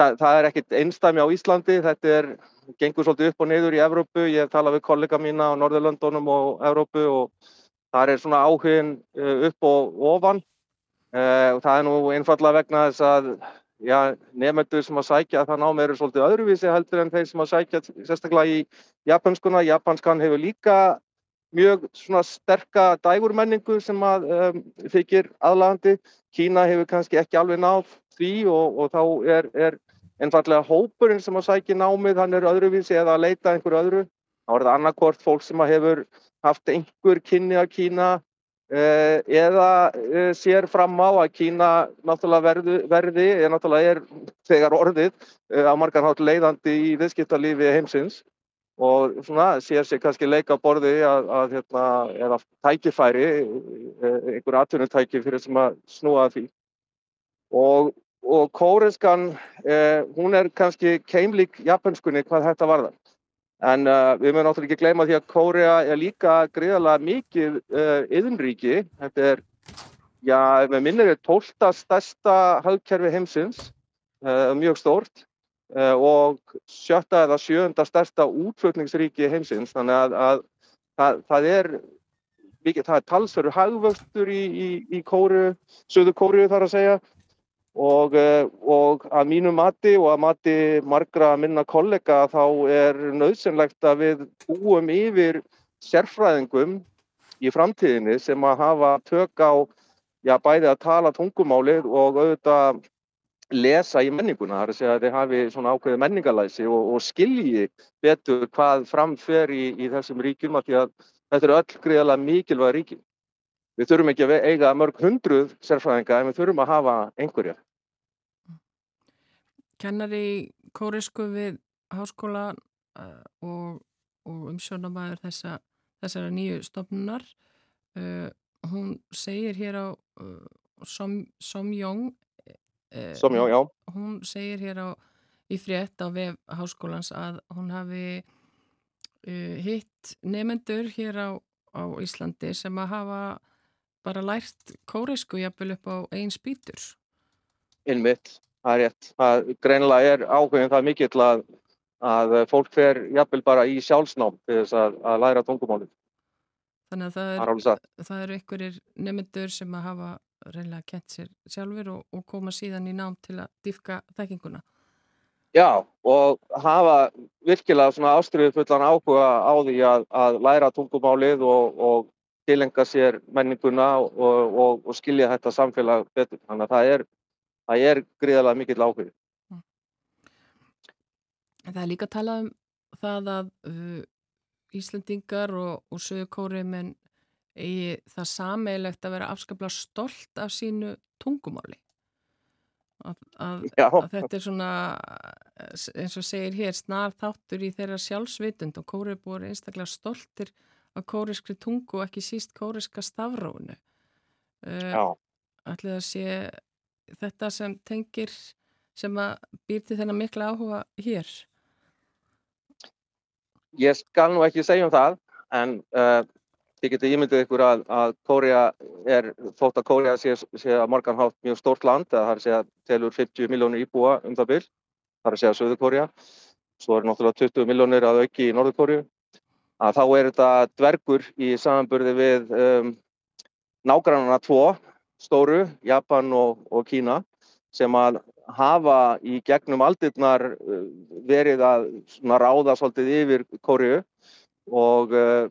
það, það er ekkit einstæmi á Íslandi, þetta er, gengur svolítið upp og niður í Evrópu, ég hef talað við kollega mína á Norðurlöndunum og Evrópu og það er svona áhugin uh, upp og ofan uh, og það er nú einfallega vegna þess að já, nefnendur sem að sækja það námi eru svolítið öðruvísi heldur en þeir sem að sækja sérstaklega í japanskuna. Japanskan hefur líka mjög svona sterka dægurmenningu sem að um, þykir aðlandi. Kína hefur kannski ekki alveg náð því og, og þá er, er einfallega hópurinn sem að sækja námið, hann er öðruvísi eða að leita einhverju öðru. Þá er það annarkort fólk sem að hefur haft einhver kynni að Kína Eh, eða eh, sér fram á að Kína náttúrulega verði, verði er náttúrulega er þegar orðið á eh, margar hát leiðandi í viðskiptalífi heimsins og svona sér sér kannski leika borði að, að hérna, eða tækifæri, einhver atvinnutæki fyrir sem að snúa því og, og kóreskan, eh, hún er kannski keimlík japanskunni hvað þetta varðar. En uh, við mögum náttúrulega ekki gleyma því að Kórea er líka greiðalega mikið uh, yðinríki. Þetta er, já, með minnir er tólta stærsta hagkerfi heimsins, uh, mjög stórt og sjötta eða sjönda stærsta útflutningsríki heimsins. Þannig að, að það, það er það er talsveru hagvöxtur í, í, í Kóru, söðu Kóru þar að segja Og, eh, og að mínu mati og að mati margra minna kollega þá er nöðsynlegt að við búum yfir sérfræðingum í framtíðinni sem að hafa tök á já, bæði að tala tungumálið og auðvitað lesa í menninguna. Það er að segja að þið hafi svona ákveði menningalæsi og, og skilji betur hvað framfer í, í þessum ríkjum að þetta eru öll greiðalega mikilvæg ríkjum. Við þurfum ekki að eiga mörg hundruð sérfræðinga en við þurfum að hafa einhverja kennari kórisku við háskóla uh, og, og umsjónamæður þessa, þessara nýju stofnunar. Uh, hún segir hér á uh, Som, Somjóng Somjóng, já. Hún segir hér á í frétt á vef háskólans að hún hafi hitt nefendur hér á, á Íslandi sem að hafa bara lært kórisku jafnvel upp á einn spýtur. Innmitt það er rétt. Það greinilega er áhugin það mikill að, að fólk fer jafnvel bara í sjálfsnám til þess að, að læra tungumálið. Þannig að það, er, það eru einhverjir nemyndur sem að hafa reynilega kent sér sjálfur og, og koma síðan í nám til að dýfka þekkinguna. Já, og hafa virkilega svona ástriðu fullan áhuga á því að, að læra tungumálið og, og tilenga sér menninguna og, og, og skilja þetta samfélag betur. Þannig að það er, það er gríðarlega mikill áhugið. Það er líka að tala um það að uh, Íslandingar og, og sögurkóriðmenn eigi það sameilegt að vera afskaplega stolt af sínu tungumáli. Að, að, að þetta er svona, eins og segir hér, snar þáttur í þeirra sjálfsvitund og kórið búið einstaklega stoltir af kóriskri tungu og ekki síst kóriska stafrónu. Uh, Ætlaði að sé þetta sem tengir, sem að býrti þennan mikla áhuga hér. Ég skal nú ekki segja um það, en uh, þið getur ímyndið ykkur að, að Kórea er, þótt að Kórea sé, sé að morgan hátt mjög stórt land, það er að segja telur 50 miljónir íbúa um það byll, það er að segja Söður Kórea, svo er náttúrulega 20 miljónir að auki í Norður Kórea, að þá er þetta dvergur í samanburði við um, nágrannarna tvo, stóru, Japan og, og Kína, sem að hafa í gegnum aldirnar uh, verið að ráða svolítið yfir Kóriu og, uh,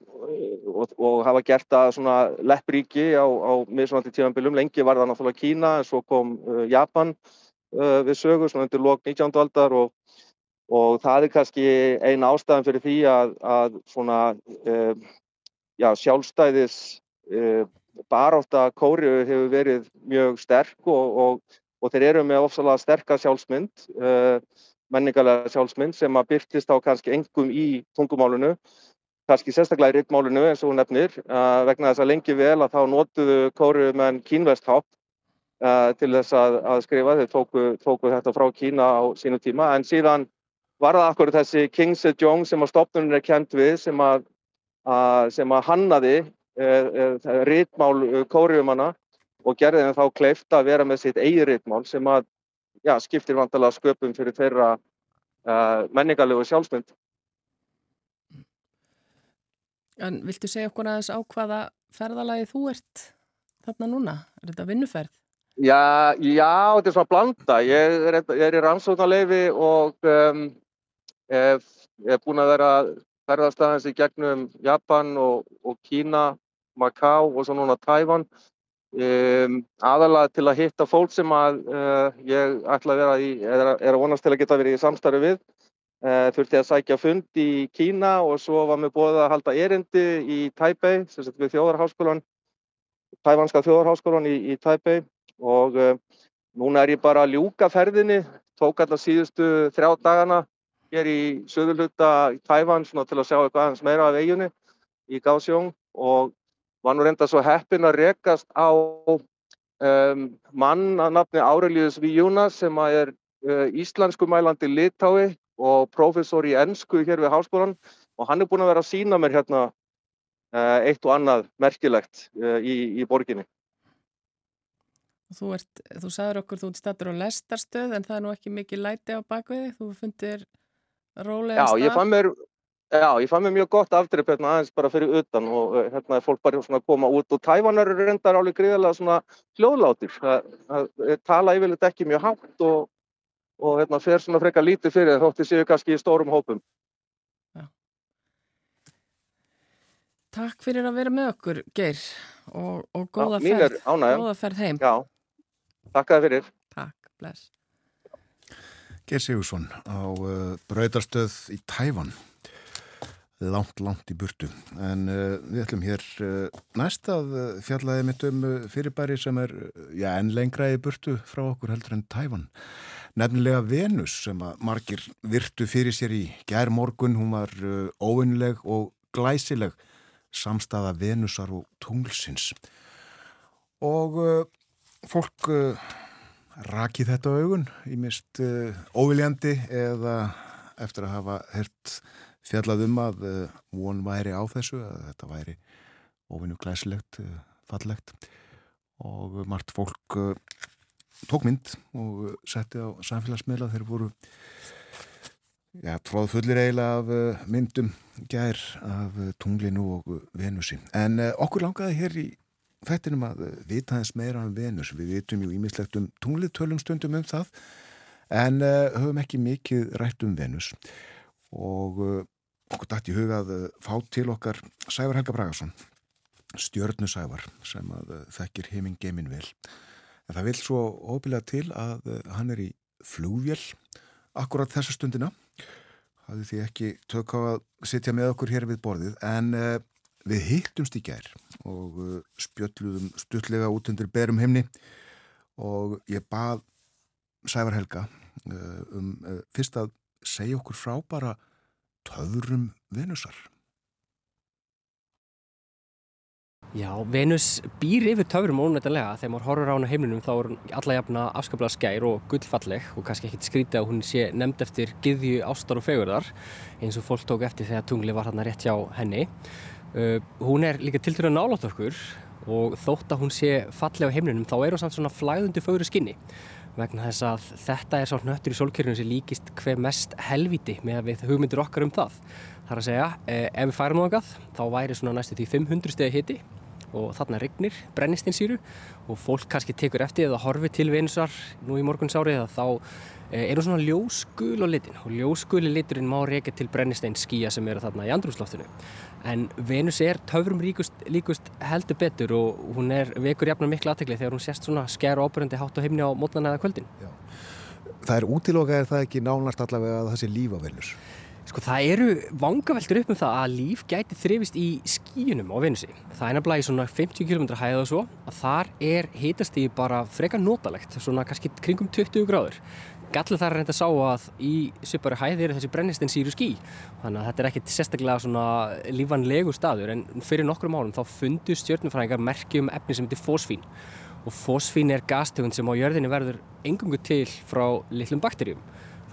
og, og hafa gert svona leppríki á, á mismunandi tímanbylum. Lengi var það náttúrulega Kína en svo kom uh, Japan við sögu svona undir lok 19. aldar og, og það er kannski eina ástæðan fyrir því að, að svona já, sjálfstæðis barátta Kóriu hefur verið mjög sterk og og þeir eru með ofsalega sterkar sjálfsmynd, uh, menningarlega sjálfsmynd sem að byrtist á kannski engum í tungumálunu, kannski sérstaklega í rittmálunu eins og hún nefnir, uh, vegna þess að lengi vel að þá notuðu kóru menn kínvesthátt uh, til þess að, að skrifa, þeir tóku, tóku þetta frá Kína á sínu tíma, en síðan var það akkur þessi King Sejong sem að stopnunum er kent við, sem að, sem að hannaði rittmál kóruumanna og gerði þeim þá kleift að vera með sitt eigi ritmál sem að já, skiptir vantilega sköpum fyrir þeirra uh, menningarlegu sjálfsmynd. En viltu segja okkur aðeins á hvaða ferðalagi þú ert þarna núna? Er þetta vinnuferð? Já, já þetta er svona blanda. Ég er, ég er í rannsóknarleifi og um, hef búin að vera ferðarstæðans í gegnum Japan og, og Kína, Macau og svo núna Tævann Um, aðalega til að hitta fólk sem að uh, ég ætla að vera í, er, er að vonast til að geta verið í samstarfi við. Uh, þurfti að sækja fund í Kína og svo var mér búið að halda erindi í Taipei, sem sagt við þjóðarháskólan, Taiwanska þjóðarháskólan í, í Taipei og uh, núna er ég bara að ljúka ferðinni, tók alltaf síðustu þrjá dagana hér í söðurluta í Taiwan til að sjá eitthvað aðeins meira af eiginni í Kaohsiung og var nú reynda svo heppin að rekast á um, mann að nafni Aurelius Víjúna sem er uh, íslenskumælandi litái og professor í ennsku hér við háskólan og hann er búin að vera að sína mér hérna uh, eitt og annað merkilegt uh, í, í borginni. Þú, ert, þú sagður okkur þú ert stættur á lestarstöð en það er nú ekki mikið læti á bakveði, þú fundir rólega stað. Já, ég fann mér Já, ég fann mér mjög gott afdrif hérna aðeins bara fyrir utan og eh, hérna er fólk bara svona að koma út og Tævanar eru reyndar alveg gríðilega svona hljóðlátir. Það, það tala yfirleitt ekki mjög hátt og, og hérna fer svona frekar lítið fyrir það þótti séu kannski í stórum hópum. Já. Takk fyrir að vera með okkur, Geir, og, og góða, Já, ferð, góða ferð heim. Já, takk að fyrir. Takk, bless. Geir Sigursson á uh, Braudarstöð í Tævan langt, langt í burtu. En uh, við ætlum hér uh, næst að uh, fjallaði mitt um fyrirbæri sem er já, enn lengra í burtu frá okkur heldur en Tævan. Nefnilega Venus sem að margir virtu fyrir sér í gær morgun. Hún var óvinnleg og glæsileg samstaða Venusar og tunglsins. Og fólk rakið þetta augun í mist óviljandi eða eftir að hafa hert fjallað um að uh, von væri á þessu, að þetta væri ofinu glæsilegt, uh, fallegt og margt fólk uh, tók mynd og setti á samfélagsmiðla þeir voru ja, tróð fullir eiginlega af myndum gær af tunglinu og venusi. En okkur langaði hér í þettinum að uh, vita þess meira um Venus. Við vitum ju ímislegt um tunglið tölum stundum um það en uh, höfum ekki mikið rætt um Venus og uh, okkur dætt í hugað uh, fá til okkar Sævar Helga Bragarsson, stjörnusævar sem að uh, þekkir heiminn geimin vel. En það vil svo óbyrlega til að uh, hann er í flúvél akkurat þessa stundina. Hafði því ekki tök á að sitja með okkur hér við borðið en uh, Við hittumst í gær og uh, spjöldluðum stuttlega út undir berum himni og ég bað Sævar Helga uh, um fyrst að segja okkur frá bara töðurum Venusar. Já, Venus býr yfir töfrum ónættilega þegar maður horfur á hana heimlinum þá er hún alla jafna afskaplega skær og gullfalleg og kannski ekkit skrítið að hún sé nefnd eftir gyðju ástar og fegurðar eins og fólk tók eftir þegar tungli var hann rétt hjá henni. Uh, hún er líka til dæru að nálátt okkur og þótt að hún sé falleg á heimlinum þá er hún samt svona flæðundi fögru skinni vegna þess að þetta er svona nöttur í sólkjörnum sem líkist hver mest helviti með við hugmyndir okkar um það. Það er að segja, eh, ef við færum ángað þá væri svona næstu því 500 stegi hiti og þarna regnir brennistinsýru og fólk kannski tekur eftir eða horfi til Venusar nú í morgunsárið að þá eh, er hún svona ljóskul á litin og ljóskuli liturinn má reyka til brennisteins skýja sem eru þarna í andrumsloftinu en Venus er töfrum ríkust, líkust heldur betur og hún er vekur jafnar miklu aðtegli þegar hún sést svona sker og ábyrjandi hátt á heimni á mótnan eða kvöldin Það er útilokað er það ekki nánast allavega að það sé líf á Venus? Sko það eru vangaveltur upp um það að líf gæti þrifist í skíunum á Venusi. Það er nefnilega í svona 50 km hæð og svo að þar er hitastíði bara frekar notalegt, svona kannski kringum 20 gráður. Gallið þar er reynda að sá að í svipari hæði eru þessi brennistinn síru skí. Þannig að þetta er ekkit sérstaklega svona lífanlegu staður en fyrir nokkrum árum þá fundu stjórnumfræðingar merki um efni sem heitir fósfín. Og fósfín er gastegund sem á jörðinni verður engungu til frá litlum bakterjum.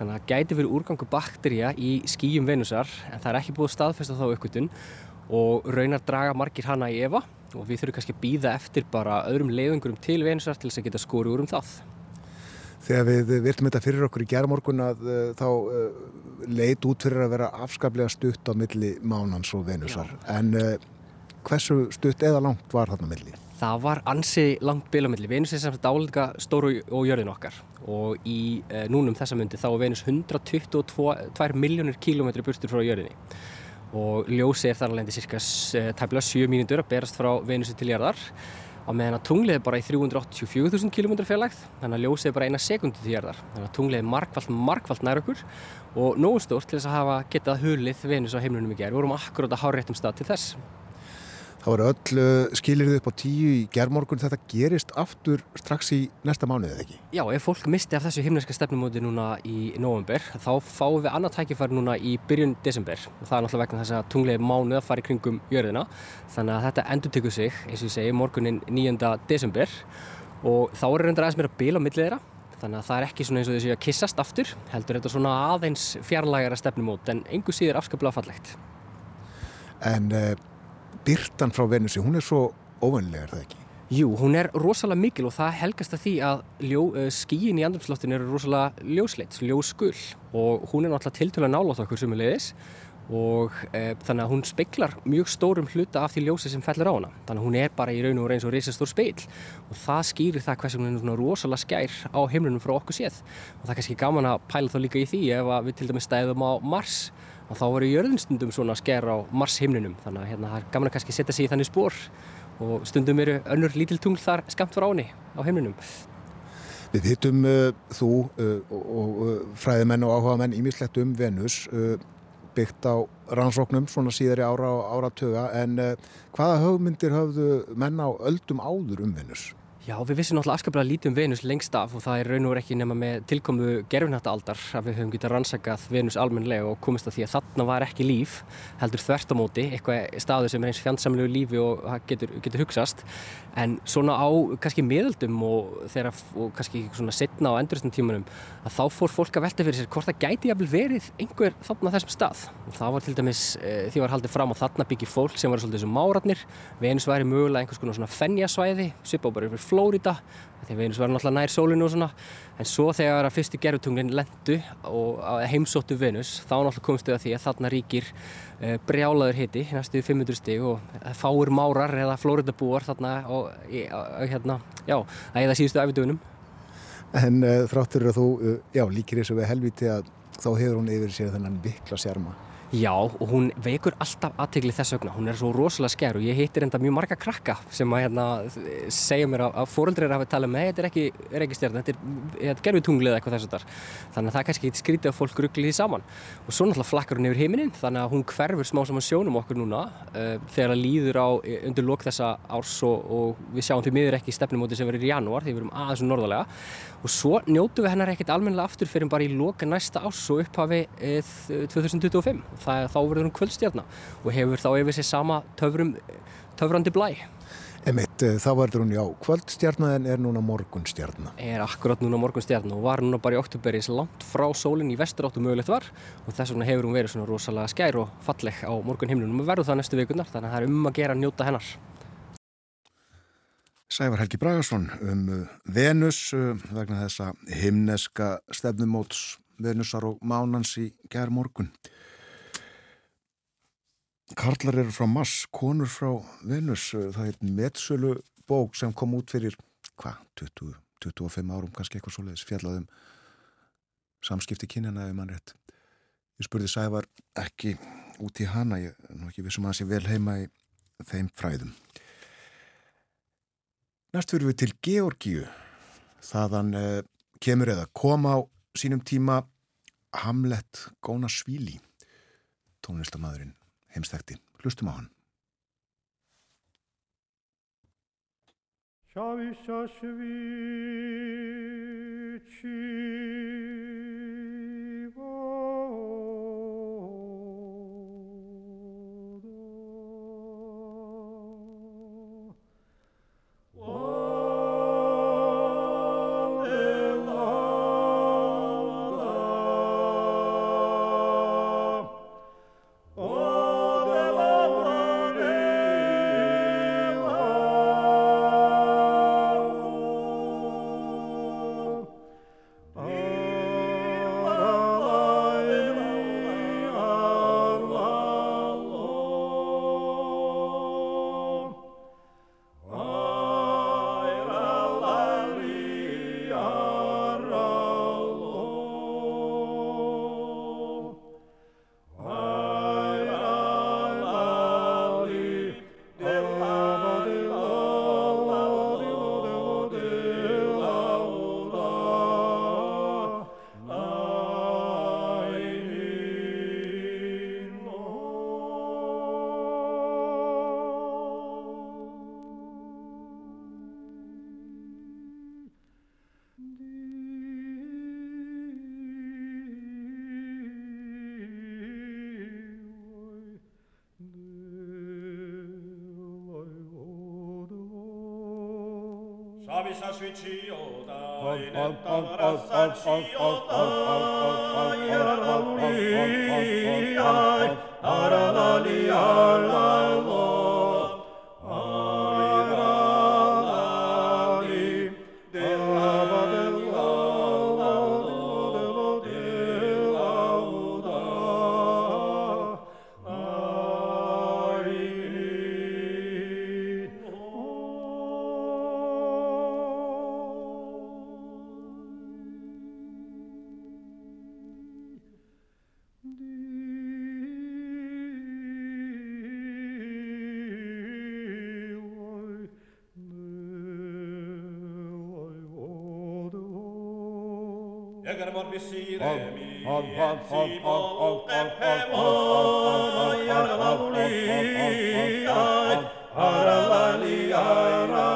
Þannig að það gæti verið úrgangu bakterja í skýjum Venusar en það er ekki búið staðfesta þá uppgötun og raunar draga margir hana í Eva og við þurfum kannski að býða eftir bara öðrum leiðungurum til Venusar til þess að geta skóri úr um það. Þegar við virtum þetta fyrir okkur í gerðmorgun að uh, þá uh, leit út fyrir að vera afskaplega stutt á milli mánans og Venusar Já. en uh, hversu stutt eða langt var þarna milli? Það var ansi langt bil á milli. Venus er sagt álega stóru og jörðin okkar og í núnum þessa myndi þá er Venus 122 miljónir kílómetri burstur frá jörðinni og ljósi er þar alveg cirka tæmlega 7 mínútur að berast frá Venusi til jörðar á meðan að tunglið er bara í 384.000 km fjarlægt þannig að ljósið er bara eina sekundu til jörðar þannig að tunglið er markvallt, markvallt nær okkur og nógu stórt til þess að hafa getað hulið Venus á heimlunum í gerð. Við vorum akkurát að há réttum stað til þess. Það voru öll uh, skilirðið upp á tíu í gerðmorgun. Þetta gerist aftur strax í næsta mánuðið, ekki? Já, ef fólk misti af þessu himneska stefnumóti núna í november, þá fáum við annað tækifæri núna í byrjun desember. Og það er náttúrulega vegna þess að tunglið mánuð að fara í kringum jörðina. Þannig að þetta endur tekur sig, eins og ég segi, morgunin 9. desember. Og þá er reyndar aðeins mér að bila á millið þeirra. Þannig að það er ekki svona eins og þessi að kissast aftur, heldur þetta svona aðeins fjarlægara stefnumót, en engu síður afskaplega fallegt. En uh, byrtan frá Venusi, hún er svo óvennilega, er það ekki? Jú, hún er rosalega mikil og það helgast að því að ljó, uh, skíin í andrumsloftinu eru rosalega ljósleitt, ljósgull og hún er náttúrulega tiltöla nálátt okkur sumulegis og e, þannig að hún speiklar mjög stórum hluta af því ljósi sem fellur á hana þannig að hún er bara í raun og reyn svo reysastór speil og það skýrir það hversu hún er svona rosalega skær á heimlunum frá okkur séð og það er kannski gaman að pæla þá líka í því ef við til dæmis stæðum á Mars og þá verður jörðinstundum svona skær á Mars heimlunum þannig að hérna, það er gaman að kannski setja sig í þannig spór og stundum eru önnur lítil tungl þar skamt frá henni á heimlunum Við hittum uh, þú uh, og, uh, fræðimenn og áhuga menn ímislegt um Venus byggt á rannsóknum svona síðari ára og áratöga en hvaða höfmyndir höfðu menn á öldum áður um Venus? Já, við vissum náttúrulega afskaplega lítið um Venus lengst af og það er raun og ekki nema með tilkomu gerfinhættaaldar að við höfum getað rannsakað Venus almenlega og komist að því að þarna var ekki líf heldur þvert á móti, eitthvað staðu sem er eins fjandsamlegu lífi og getur, getur hugsast. En svona á kannski miðaldum og, þeirra, og kannski svona setna á enduristum tímanum að þá fór fólk að velta fyrir sér hvort það gæti jafnvel verið einhver þarna þessum stað. Og það var til dæmis e, því var haldið fram á þarna byggi fólk sem var svolítið sem máratnir Venus væri mögulega einhvers konar svona fennjasvæði, Flórida því Venus var náttúrulega nær sólinu og svona. En svo þegar að fyrstu gerfutunglinn lendu og heimsóttu Venus þá náttúrulega komstu það því að þarna ríkir uh, brjálaður hiti, næstu 500 stig og fáir márar eða Flórida búar þarna og hérna, já, að eða síðustu æfidugunum En uh, þráttur að þú, já, líkir þessu við helviti að þá hefur hún yfir sér þennan vikla sjarma Já, og hún veikur alltaf aðtegli þess vegna, hún er svo rosalega sker og ég hittir enda mjög marga krakka sem að hérna, segja mér að, að fóröldrir hafa talað með, þetta er ekki, ekki stjárn, þetta er, er gerfitungli eða eitthvað þess að þar. Þannig að það kannski ekki skrítið að fólk ruggli því saman. Og svo náttúrulega flakkar hún yfir heiminin, þannig að hún hverfur smá saman sjónum okkur núna uh, þegar það líður á undir lok þessa árs og, og við sjáum því miður ekki stefnumóti sem verður í janúar, því við erum aðeins norðalega og svo njótu við hennar ekkert almennilega aftur fyrir bara í loka næsta árs og upphafi eh, 2025 það, þá verður hún kvöldstjarnar og hefur þá yfir sig sama töfrum, töfrandi blæ. Emitt, eh, þá verður hún já kvöldstjarnar en er núna morgunstjarnar Er akkurat núna morgunstjarnar og var núna bara í oktoberis langt frá sólinn í vestur áttu mögulegt var. Og þess vegna hefur hún verið svona rosalega skær og falleg á morgunhimnunum og verður það næstu vikunar þannig að það er um að gera að njóta hennar Sævar Helgi Bragarsson um uh, Venus uh, vegna þessa himneska stefnumóts Venusar og Mánans í gerð morgun. Karlar eru frá Mars, konur frá Venus. Uh, það er metsölu bók sem kom út fyrir, hvað, 20, 25 árum kannski eitthvað svo leiðis, fjallaðum samskipti kynjana ef mann rétt. Ég spurði Sævar ekki út í hana, ég er nú ekki vissum að það sé vel heima í þeim fræðum. Næst fyrir við til Georgíu. Þaðan eh, kemur eða kom á sínum tíma Hamlet Gónasvíli, tónlistamæðurinn heimstækti. Hlustum á hann. Šaviša švičivo Egar bar bisire mi Si mo pepe mo Yara la uli Ay Ara la li ara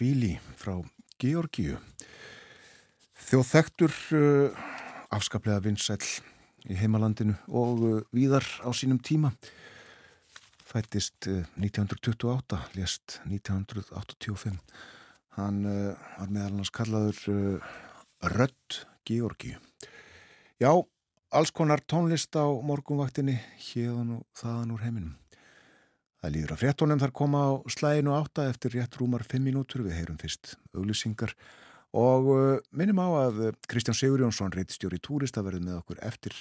Gónasvíli frá Georgíu. Þjóðþektur uh, afskaplega vinsæll í heimalandinu og uh, víðar á sínum tíma. Fættist uh, 1928, lést 1985. Hann uh, var meðal hans kallaður uh, Rödd Georgíu. Já, alls konar tónlist á morgunvaktinni hérðan og þaðan úr heiminum. Það líður að fréttonum þar koma á slæginu átta eftir rétt rúmar fimm mínútur. Við heyrum fyrst auglýsingar. Og uh, minnum á að uh, Kristján Sigurjónsson reittstjóri túrista verður með okkur eftir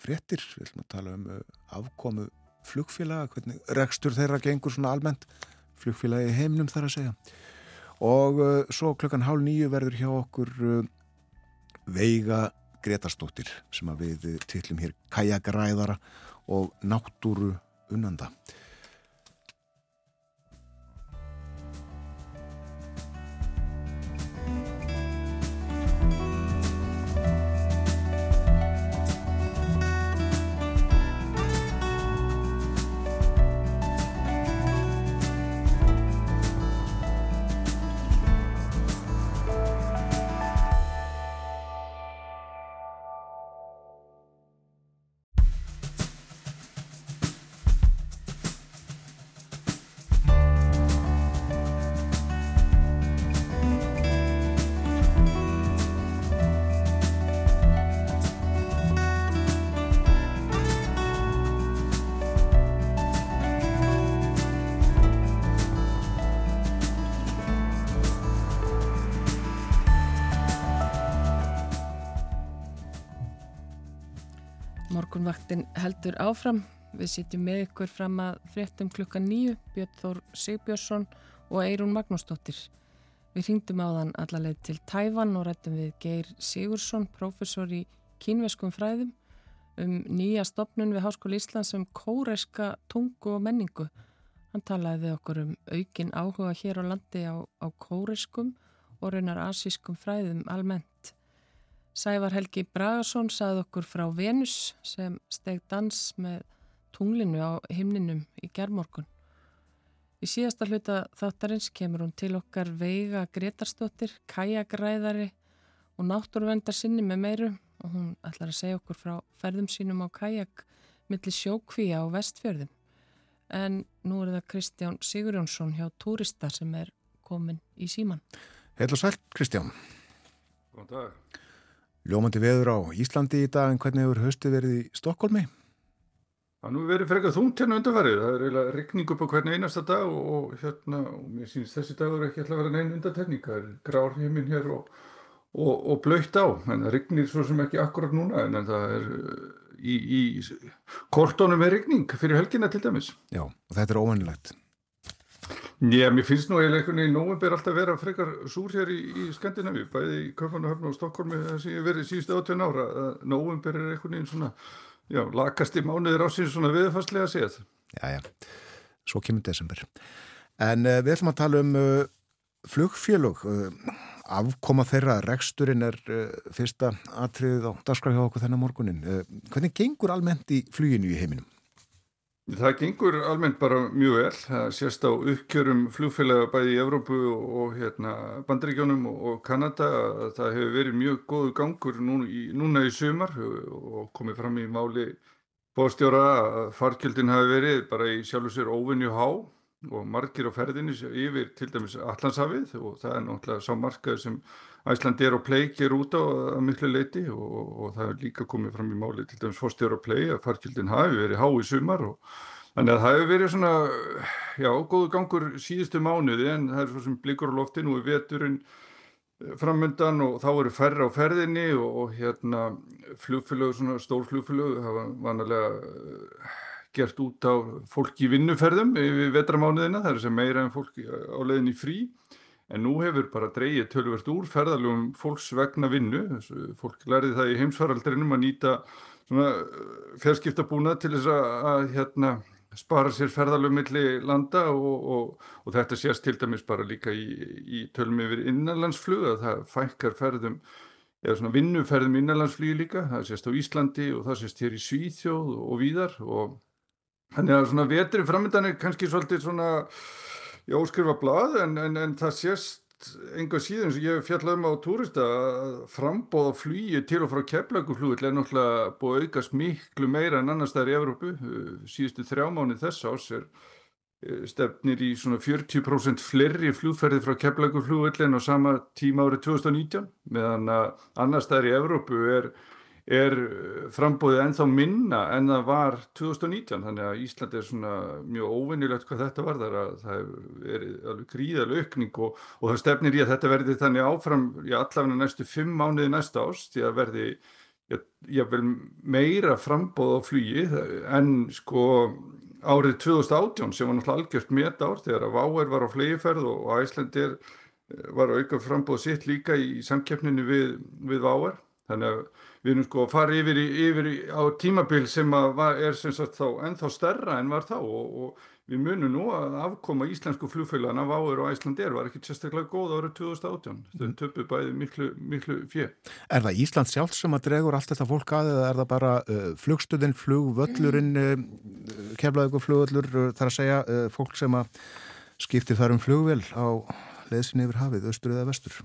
fréttir, við ætlum að tala um uh, afkomu flugfélaga, hvernig rekstur þeirra gengur svona almennt. Flugfélagi í heimnum þar að segja. Og svo klukkan hálf nýju verður hjá okkur Veiga Gretarsdóttir sem að við titlum hér kajakræðara og náttúru unnanda Morgunvaktin heldur áfram. Við sitjum með ykkur fram að fréttum klukkan nýju, Björn Þór Sigbjörnsson og Eirún Magnúsdóttir. Við hringdum á þann allarleið til Tævan og rættum við Geir Sigursson, professor í kínveskum fræðum, um nýja stopnun við Háskóli Íslands um kóreska tungu og menningu. Hann talaði við okkur um aukin áhuga hér á landi á, á kóreskum og raunar asískum fræðum almennt. Sævar Helgi Bragason sagði okkur frá Venus sem steg dans með tunglinu á himninum í gerðmorgun. Í síðasta hluta þáttarins kemur hún til okkar Veiga Gretarsdóttir, kajakræðari og náttúruvendar sinni með meiru og hún ætlar að segja okkur frá ferðum sínum á kajak millir sjókvíja á vestfjörðum. En nú er það Kristján Sigurjónsson hjá Túrista sem er komin í síman. Heil og sæl, Kristján. Góðan dag. Ljómandi veður á Íslandi í dag en hvernig hefur höstu verið í Stokkólmi? Það nú verið frekar þungt hérna undarfærið. Það er eiginlega rigning upp á hvern einasta dag og, og hérna, og mér sýnst þessi dagur ekki alltaf að vera neinn undartekning. Það er grár heiminn hér og, og, og blöytt á. En það rignir svo sem ekki akkurat núna en það er uh, í, í kortónum er rigning fyrir helgina til dæmis. Já, og þetta er óvennilegt. Já, mér finnst nú eiginlega einhvern veginn nóvember alltaf vera frekar súr hér í, í Skandinavíu, bæði í Kaupanahöfn og Stokkólmi sem ég verið síðustu 18 ára. að Nóvember er einhvern veginn svona, já, lakasti mánuður ásins svona viðfarslega séð. Já, já, svo kemur desember. En uh, við ætlum að tala um uh, flugfélög. Uh, afkoma þeirra, reksturinn er fyrsta atriðið á dagskraf hjá okkur þennan morgunin. Hvernig gengur almennt í fluginu í heiminum? Það gengur almennt bara mjög vel. Það sést á uppkjörum flugfélaga bæði í Evrópu og, og hérna, Bandaríkjónum og, og Kanada að það hefur verið mjög góðu gangur nú, í, núna í sumar og komið fram í máli bóðstjóra að farkjöldin hafi verið bara í sjálfu sér óvinju há og margir á ferðinni yfir til dæmis Allandshafið og það er náttúrulega sá markaður sem Æslandi er á play ger út á að miklu leiti og, og það er líka komið fram í máli til dæmis fórstjóra play að farkjöldin hafi verið há í sumar og þannig að það hefur verið svona, já, góðu gangur síðustu mánuði en það er svo sem blikur á lofti nú er veturinn framöndan og þá eru færri á ferðinni og, og hérna flugfélög, svona stór flugfélög hafa vanalega gert út á fólk í vinnuferðum yfir vetramánuðina, það er sem meira en fólk á leiðin í frí en nú hefur bara dreyið tölvert úr ferðalögum fólks vegna vinnu, fólk lærði það í heimsfaraldrinum að nýta fjarskiptabúna til þess að, að hérna, spara sér ferðalögum milli landa og, og, og þetta sést til dæmis bara líka í, í tölum yfir innanlandsflug að það fækkar ferðum eða svona vinnuferðum innanlandsflugi líka, það sést á Íslandi og það sést hér í Svíþjóð og víðar og þannig að svona vetri framöndan er kannski svolítið svona já, skrifa blað en, en, en það sést enga síðan sem ég fjallaði um á túrista að frambóða flýju til og frá keflaguflugull er náttúrulega búið aukast miklu meira en annars þar í Evrópu. Síðustu þrjá mánu þess ás er stefnir í svona 40% flerri flugferði frá keflaguflugull en á sama tíma árið 2019 meðan að annars þar í Evrópu er er frambóðið ennþá minna en það var 2019 þannig að Ísland er svona mjög óvinnilegt hvað þetta var þar að það er alveg gríðalega aukning og, og það stefnir í að þetta verði þannig áfram í allafinu næstu fimm mánuði næsta ást því að verði jável meira frambóð á flugi en sko árið 2018 sem var náttúrulega algjört met ár þegar að Váer var á flegiferð og Æslandir var að auka frambóð sitt líka í samkeppninu við, við Váer. Þannig að við erum sko að fara yfir, í, yfir í, á tímabil sem var, er sem sagt þá ennþá stærra en var þá og, og við munum nú að afkoma íslensku flugfélagana af áður og Æslandir var ekki sérstaklega góð árið 2018 þau mm. töpu bæði miklu, miklu fjö Er það Ísland sjálf sem að dregur allt þetta fólk að eða er það bara uh, flugstöðin, flugvöllurinn uh, keflaðu ykkur flugvöllur uh, þar að segja uh, fólk sem að skiptir þar um flugvel á leðsinn yfir hafið, austur eða vestur?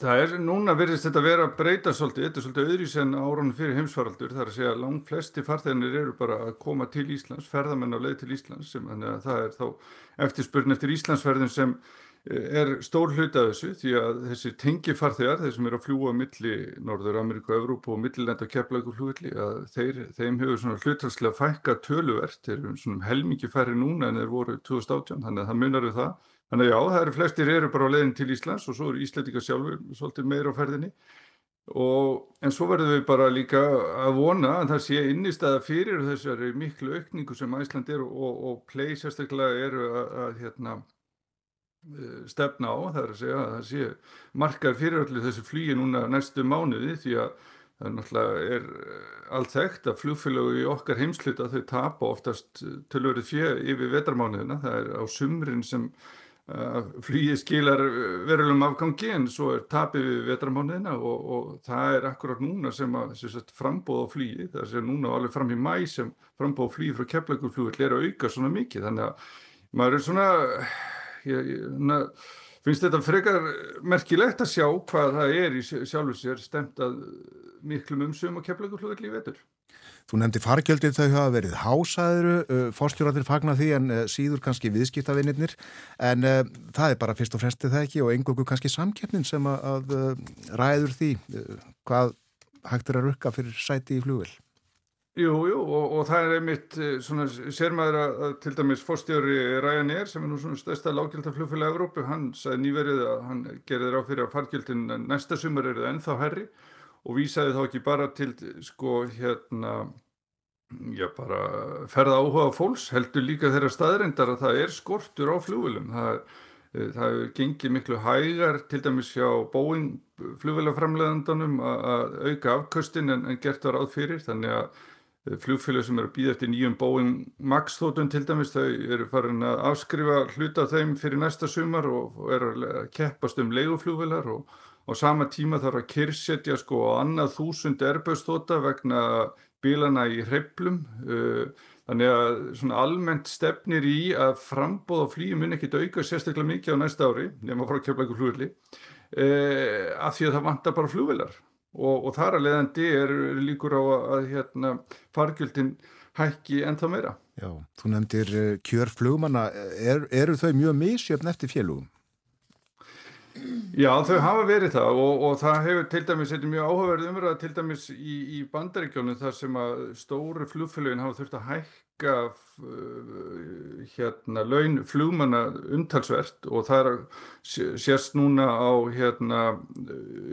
Það er, núna verðist þetta vera að breyta svolítið, þetta er svolítið öðrís en árunum fyrir heimsfaraldur, það er að segja að langt flesti farþeginir eru bara að koma til Íslands, ferðamenn á leið til Íslands, sem, þannig að það er þá eftirspurn eftir Íslandsferðin sem eh, er stór hluta þessu því að þessi tengi farþegar, þeir sem eru að fljúa milli Norður Ameríku, Evrópu og millilenda keflagur flugulli, að þeir, þeim hefur svona hlutalslega fækka töluvert, þeir eru svona helmingi færri núna en þeir voru 2018, þannig að það munar við það Þannig að já, það eru flestir eru bara á leiðin til Íslands og svo eru Íslandika sjálfur svolítið meira á ferðinni. Og en svo verðum við bara líka að vona að það sé innistæða fyrir þessari miklu aukningu sem Ísland er og, og play sérstaklega eru að, að hérna, eh, stefna á, það er að segja að það sé margar fyrir allir þessu flýi núna næstu mánuði því að það náttúrulega er eh, allt þekkt að flugfélögu í okkar heimsluta þau tapa oftast tölverið fjö yfir vetarmánuðina, það er á sumrin sem flýið skilar eh, verulegum afgangi en svo er tapið við vetramániðina og, og það er akkurat núna sem að sem frambóð á flýið, það sé núna alveg fram í mæ sem frambóð á flýið frá keflaugurflúið er að auka svona mikið þannig að maður er svona, ég, ég, finnst þetta frekar merkilegt að sjá hvað það er í sjálfu sér stemt að miklum umsum á keflaugurflúið lífið vetur. Þú nefndi fargjöldið þau hafa verið hásaðuru, uh, fórstjóratir fagnar því en uh, síður kannski viðskiptavinnir en uh, það er bara fyrst og fremst það ekki og engungu kannski samkeppnin sem að, að uh, ræður því hvað hægt er að rukka fyrir sæti í flugvel. Jú, jú og, og það er einmitt svona sérmaður að til dæmis fórstjóri Ryanair sem er nú svona stærsta lágjaldaflugfélag Európu, hann sagði nýverið að hann gerði ráð fyrir að fargjöldin næsta sumar eru ennþá herri og vísaði þá ekki bara til sko hérna já bara ferða áhuga fólks heldur líka þeirra staðrindar að það er skortur á flugvilum það, eh, það gengið miklu hægar til dæmis hjá Boeing flugvilaframleðandunum að auka afkvöstin en, en gert var áð fyrir. Þannig að eh, flugfélag sem eru að býða eftir nýjum Boeing Max þótun til dæmis þau eru farin að afskrifa hluta þeim fyrir næsta sumar og eru að keppast um leiguflugvilar og á sama tíma þarf að kyrsetja sko annað þúsund erbjörnstóta vegna bílana í hreplum uh, þannig að svona almennt stefnir í að frambóð á flýjum mun ekkit auka sérstaklega mikið á næsta ári nema frá kjöfleikur flugli uh, af því að það vantar bara flugvilar og, og þar að leiðandi er líkur á að, hérna, fargjöldin hækki ennþá meira. Já, þú nefndir uh, kjörflugmanna er, eru þau mjög misjöfn eftir félugum? Já, þau hafa verið það og, og það hefur til dæmis, þetta er mjög áhugaverð umræða til dæmis í, í bandaríkjónu þar sem að stóru flugfélagin hafa þurft að hækka uh, hérna laun flugmanna umtalsvert og það er sérst núna á hérna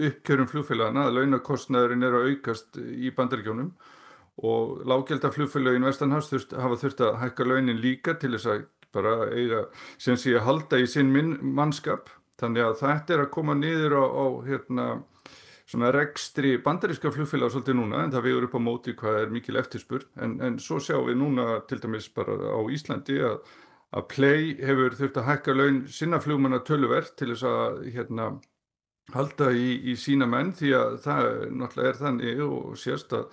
uppkjörum flugfélagana að launakostnaðurinn er að aukast í bandaríkjónum og lággjaldaflugfélagin Vestanhás þurft, hafa þurft að hækka launin líka til þess að bara eiga sem sé að halda í sinn mannskap þannig að þetta er að koma niður á, á hérna svona rekstri bandaríska flugfélag svolítið núna en það við erum upp á móti hvað er mikil eftirspur en, en svo sjáum við núna til dæmis bara á Íslandi að, að Play hefur þurft að hækka laun sinna flugmanna tölverð til þess að hérna halda í, í sína menn því að það náttúrulega er þannig og sérst að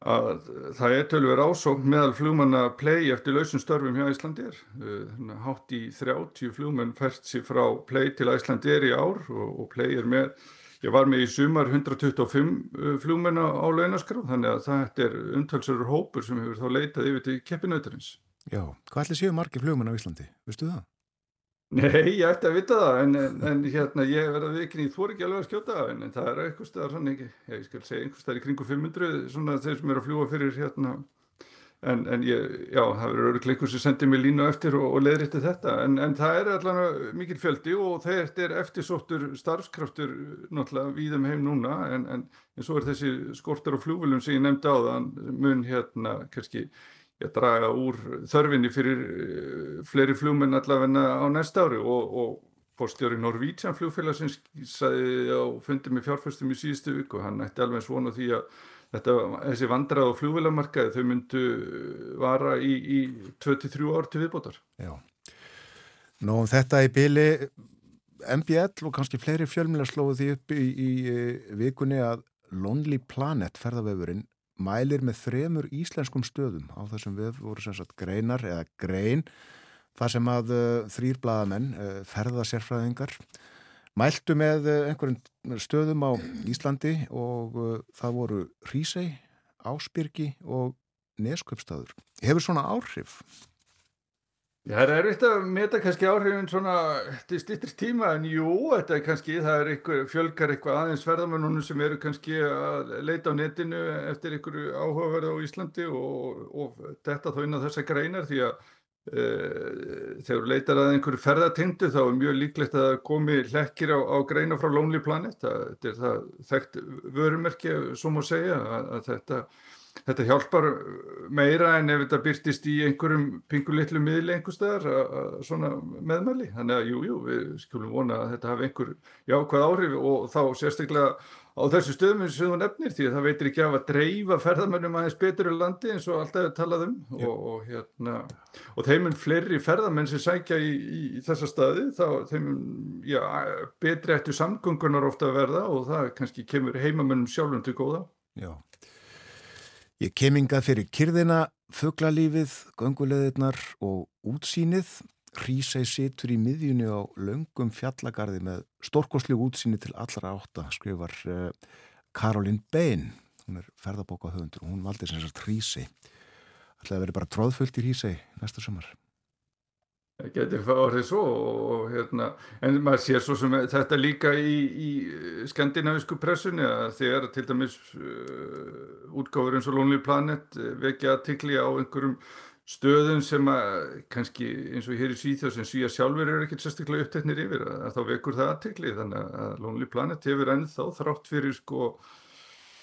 að það er tölver ásókn meðal flugmanna play eftir lausum störfum hjá Íslandir uh, hátt í 30 flugmenn fært sér frá play til Íslandir í ár og, og play er með ég var með í sumar 125 uh, flugmenn á launaskrá þannig að það er umtalsverður hópur sem hefur þá leitað yfir til keppinautarins. Já, hvað ætli séu margi flugmenn á Íslandi, veistu það? Nei, ég ætti að vita það, en, en, en hérna, ég verði að viðkynni, þú er ekki alveg að skjóta það, en, en það er eitthvað staðar svona ekki, ég skal segja einhver staðar í kringu 500, svona þeir sem eru að fljúa fyrir hérna, en ég, já, það verður öruglega einhver sem sendir mig línu eftir og, og leðir eftir þetta, en það er allavega mikil fjöldi og þetta er eftirsóttur starfskraftur náttúrulega víðum heim núna, en svo er þessi skortar og fljúvölum sem ég nefndi á þann mun hérna, kannski, að draga úr þörfinni fyrir eh, fleiri flugmenn allavegna á næsta ári og, og fórstjóri Norvítsjan flugfélagsins sagði á fundi með fjárfæstum í síðustu viku, hann ætti alveg svona því að þetta, þessi vandrað á flugvélamarkaði þau myndu vara í, í 23 ár til viðbótar. Já, nú þetta í byli MBL og kannski fleiri fjölmjöla slóðu því upp í, í vikunni að Lonely Planet ferðavefurinn mælir með þremur íslenskum stöðum á þessum við voru sem sagt greinar eða grein þar sem að uh, þrýr bladamenn uh, ferða sérfræðingar mæltu með uh, einhverjum stöðum á Íslandi og það voru Hrísei, Ásbyrgi og Nesköpstaður. Hefur svona áhrif? Já, það er eitthvað að meta kannski áhrifin svona til stýttir tíma en jú, þetta er kannski, það er eitthvað, fjölgar eitthvað aðeins verðamennunum sem eru kannski að leita á netinu eftir einhverju áhugaverð á Íslandi og, og þetta þá inn á þessa greinar því að e, þegar þú leitar að einhverju ferðatindu þá er mjög líklegt að komi hlekkir á, á greina frá Lonely Planet, það, þetta er það þekkt vörumerki, svo má segja að, að þetta Þetta hjálpar meira en ef þetta byrtist í einhverjum pingulitlu miðli einhverstaðar svona meðmæli. Þannig að jú, jú, við skulum vona að þetta hafi einhver jákvæð áhrif og þá sérstaklega á þessu stöðum eins og þú nefnir því að það veitir ekki af að dreifa ferðamennum aðeins betur í landi eins og alltaf við talaðum og, og, hérna, og þeiminn fleiri ferðamenn sem sækja í, í, í þessa staði þá þeiminn, já, betri eftir samgöngunar ofta að verða og það kannski kemur heimamennum sjálfum til góða. Já. Ég kemingað fyrir kyrðina, fugglalífið, gönguleðirnar og útsýnið. Hrísæ situr í miðjunni á löngum fjallagarði með stórkoslu útsýni til allra átta, skrifar Karolín Bein. Hún er ferðabóka höfundur og hún valdi sem sagt Hrísæ. Það verður bara tróðfullt í Hrísæ næsta sömur getur farið svo og hérna en maður sér svo sem þetta líka í, í skandinavísku pressunni að þegar til dæmis uh, útgáður eins og Lonely Planet uh, vekja aðtikli á einhverjum stöðum sem að kannski eins og hér í Svíþjóð sem Svíja sjálfur er ekkert sérstaklega uppteknir yfir að þá vekur það aðtikli þannig að Lonely Planet hefur ennþá þrátt fyrir sko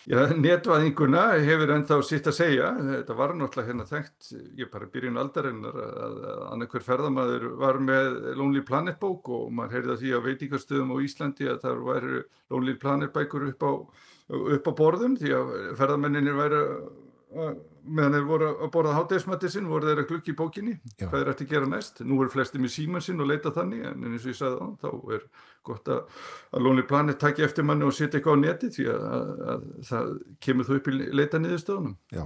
netvæðinguna hefur ennþá sitt að segja, þetta var náttúrulega hérna þekkt, ég bara byrjun aldarinnar að annarkver ferðamæður var með Lonely Planet bók og maður heyrði að því á veitingarstöðum á Íslandi að það væri Lonely Planet bækur upp á, upp á borðum því að ferðamæninir væri meðan þeir voru að borða hátægismætti sinn voru þeir að klukki í bókinni. Já. hvað er eftir að gera næst, nú eru flesti með síman sinn og leita þannig, en eins og ég sagði á þá er gott að, að Lonely Planet takja eftir manni og setja eitthvað á neti því að, að, að það kemur þú upp í leita niðurstöðunum. Já,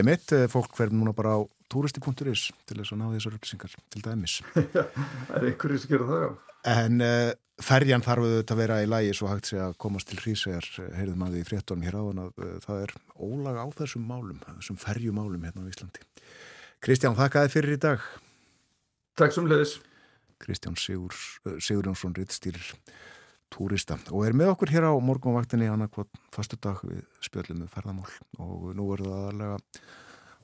emitt eh, fólk verður núna bara á turisti.is til þess að ná þessar upplýsingar til dæmis það er einhverju sem gerur það já En uh, ferjan þarf auðvitað að vera í lægi svo hægt sé að komast til hrísegar, heyrðum að því fréttonum hér áðan að uh, það er ólag á þessum málum, þessum ferjumálum hérna á Íslandi. Kristján, þakkaði fyrir í dag. Takk sem leiðis. Kristján Sigur, uh, Sigur Jónsson, rittstýrir túrista og er með okkur hér á morgunvaktinni annarkvátt fastu dag við spjöldum með ferðamál og nú er það aðlega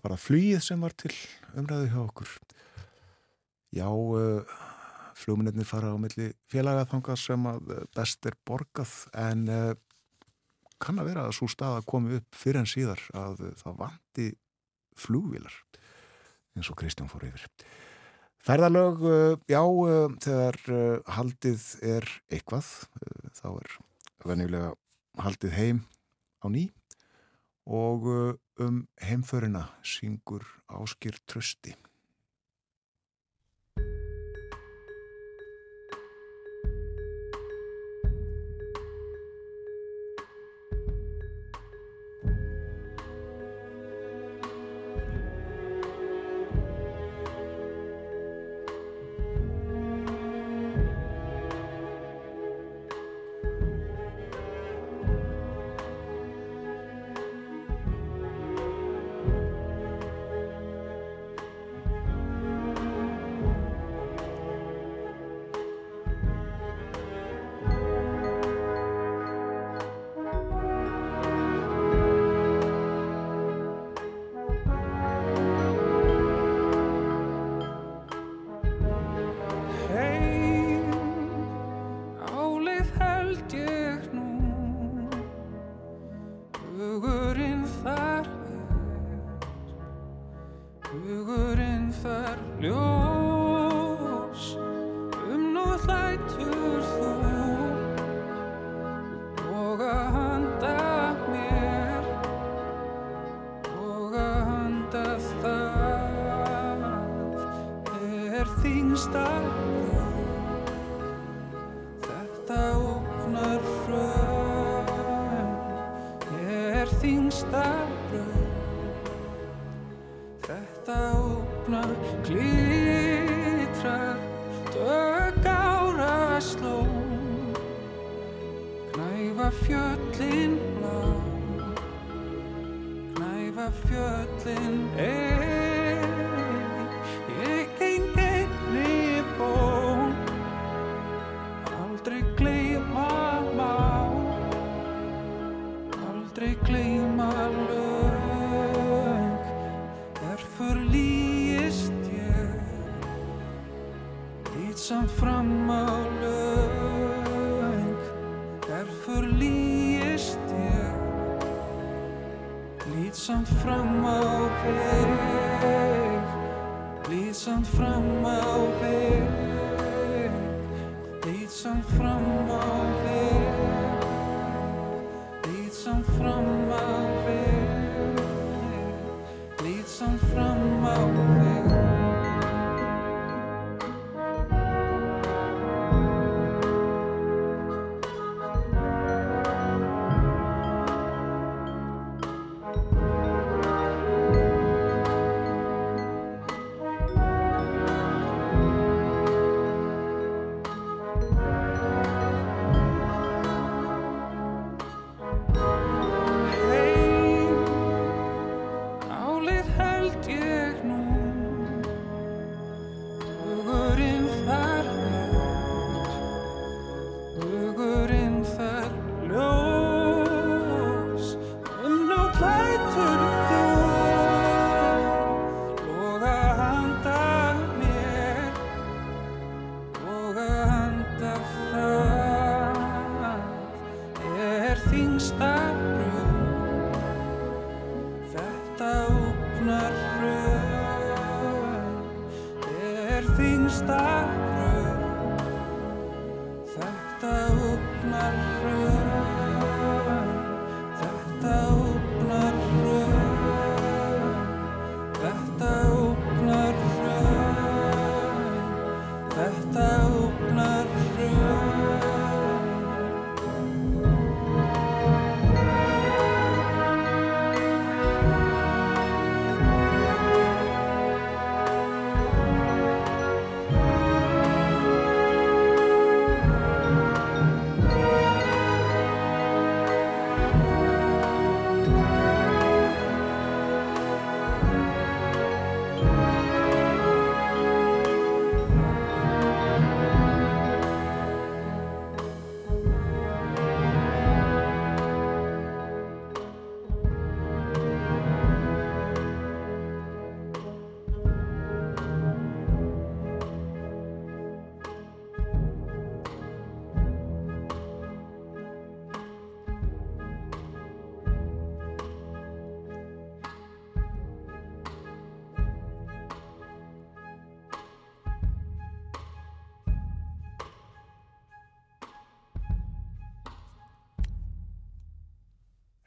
var það flýið sem var til umræðu hjá okkur. Já, fljóminirni fara á milli félagaþanga sem að eh, best er borgað en uh, kann að vera að svo stað að komi upp fyrir en síðar að það vanti flugvilar eins og Kristján fór yfir. Ferðalög, uh, já, þegar haldið er eitthvað, þá er venjulega haldið heim á ný og um heimförina syngur Áskir Trösti.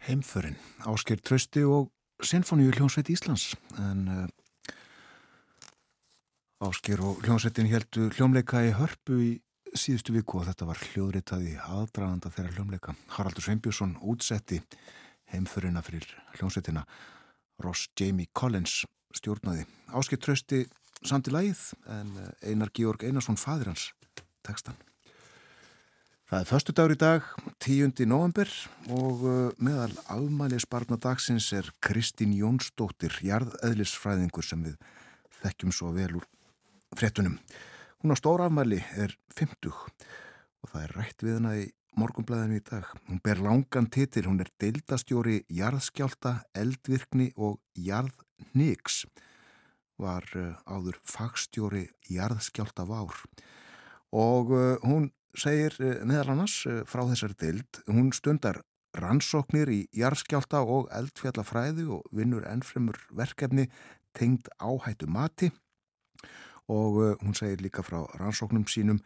Heimförin, Ásker Trösti og Sinfoníu hljómsveit Íslands en uh, Ásker og hljómsveitin heldu hljómleika í hörpu í síðustu viku og þetta var hljóðritaði aðdraganda þeirra hljómleika. Haraldur Sveinbjörnsson útsetti heimförina fyrir hljómsveitina Ross Jamie Collins stjórnaði. Ásker Trösti samt í lagið en eh, Einar Georg Einarsson fadir hans tekstan. Það er förstu dagur í dag, 10. november og uh, meðal afmæli sparna dagsins er Kristín Jónsdóttir, jarðeðlisfræðingur sem við þekkjum svo vel úr frettunum. Hún á stóra afmæli er 50 og það er rætt við hana í morgumblæðinu í dag. Hún ber langan titil, hún er deildastjóri jarðskjálta, eldvirkni og jarðniks var uh, áður fagstjóri jarðskjálta vár og uh, hún segir eh, meðal annars eh, frá þessari dild, hún stundar rannsóknir í jarðskjálta og eldfjallafræði og vinnur ennfremur verkefni tengd áhættu mati og eh, hún segir líka frá rannsóknum sínum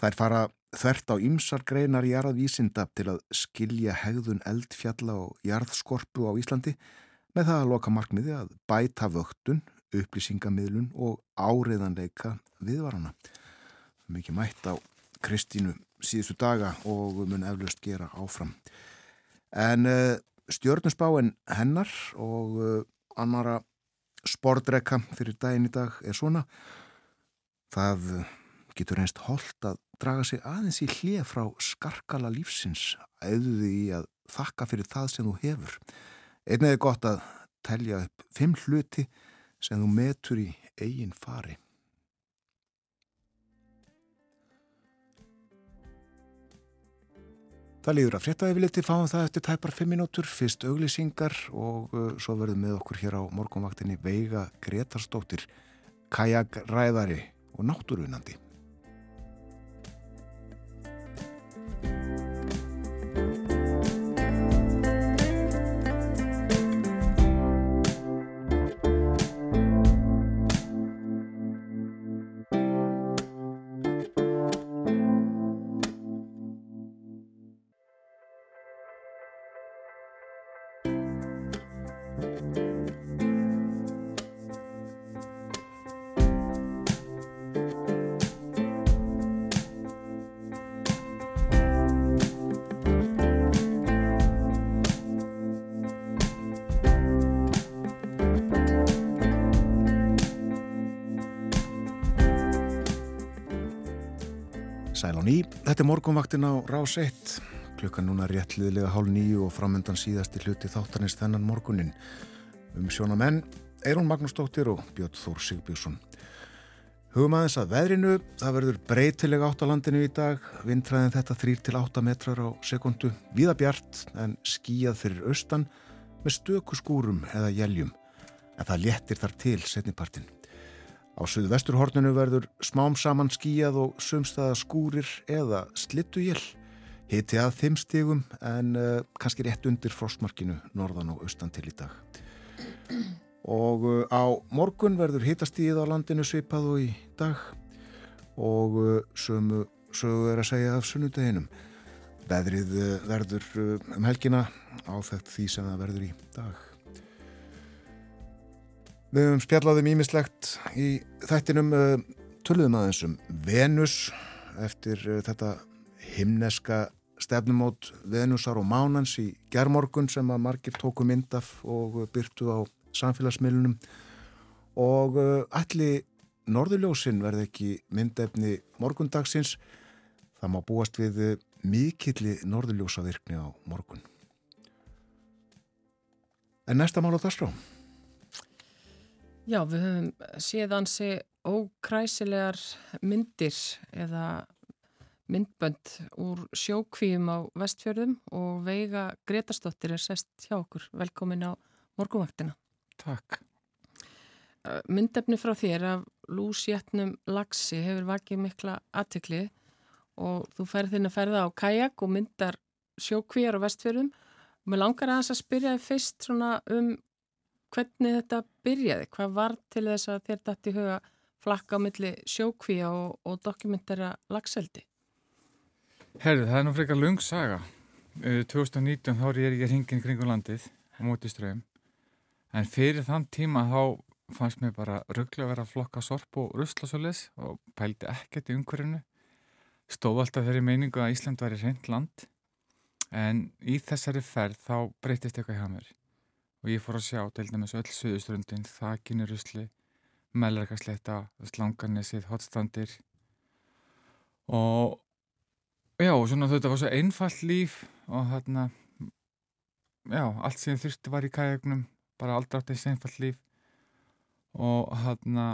þær fara þvert á ymsar greinar jarðvísinda til að skilja hegðun eldfjalla og jarðskorpu á Íslandi með það að loka markmiði að bæta vöktun, upplýsingamiðlun og áriðanleika viðvarana. Mikið mætt á Kristínu síðustu daga og mun eflust gera áfram. En uh, stjórnusbáinn hennar og uh, annara spordrekka fyrir daginn í dag er svona. Það getur einst holdt að draga sig aðeins í hlið frá skarkala lífsins auðvið í að þakka fyrir það sem þú hefur. Einnið er gott að telja upp fimm hluti sem þú metur í eigin fari. Það líður að frétta yfirleiti, fáum það eftir tæpar 5 minútur, fyrst auglýsingar og uh, svo verðum við okkur hér á morgunvaktinni Veiga Gretarstóttir, kajakræðari og náttúrunandi. Þetta er morgunvaktin á Rás 1, klukkan núna réttliðilega hálf nýju og framöndan síðasti hluti þáttanins þennan morgunin. Um sjóna menn, Eirún Magnúsdóttir og Björn Þór Sigbjörnsson. Hugum aðeins að veðrinu, það verður breytilega átt á landinu í dag, vindræðin þetta 3-8 metrar á sekundu, viða bjart en skíjað fyrir austan með stöku skúrum eða jæljum, en það léttir þar til setnipartin. Á suðvesturhorninu verður smám saman skíjað og sumstaða skúrir eða slittuél. Hiti að þeim stigum en uh, kannski rétt undir frostmarkinu norðan og austan til í dag. Og uh, á morgun verður hitastíð á landinu svipað og í dag og uh, sömu er að segja af sunnudeginum. Veðrið verður um helgina áþægt því sem það verður í dag. Við höfum spjallaðum ímislegt í þættinum uh, töluðum aðeins um Venus eftir uh, þetta himneska stefnumót Venusar og Mánans í gerðmorgun sem að margir tóku mynd af og byrtu á samfélagsmiðlunum og uh, allir norðurljósin verði ekki myndefni morgundagsins það má búast við mikilli norðurljósavirkni á morgun. En næsta mál á strá? Já, við höfum séð ansi ókræsilegar myndir eða myndbönd úr sjókvíum á vestfjörðum og Veiga Gretarsdóttir er sest hjá okkur. Velkomin á morgunvaktina. Takk. Myndefni frá þér af lúsjetnum lagsi hefur vakið mikla aðtekli og þú færð þinn að ferða á kajak og myndar sjókvíjar á vestfjörðum mér langar að þess að spyrja þið fyrst um hvernig þetta byrjaði, hvað var til þess að þér dætti huga flakka á milli sjókvíja og, og dokumentera lagseldi? Herri, það er nú frekar lung saga. uh, 2019 þá er ég hringin kringum landið á móti ströym en fyrir þann tíma þá fannst mér bara rugglega að vera að flokka sorp og ruslasólis og pældi ekkert í umhverjunu stóð alltaf þeirri meiningu að Ísland væri reynd land. En í þessari ferð þá breytist eitthvað hjá mér og ég fór að sjá til dæmis öll söðuströndin, þakinni rusli meðlarkasletta, slanganisið, hotstandir og já, svona þetta var svo einfall líf og þarna já, allt sem þurfti var í kajagnum bara aldrei átt eins einfall líf. Og þarna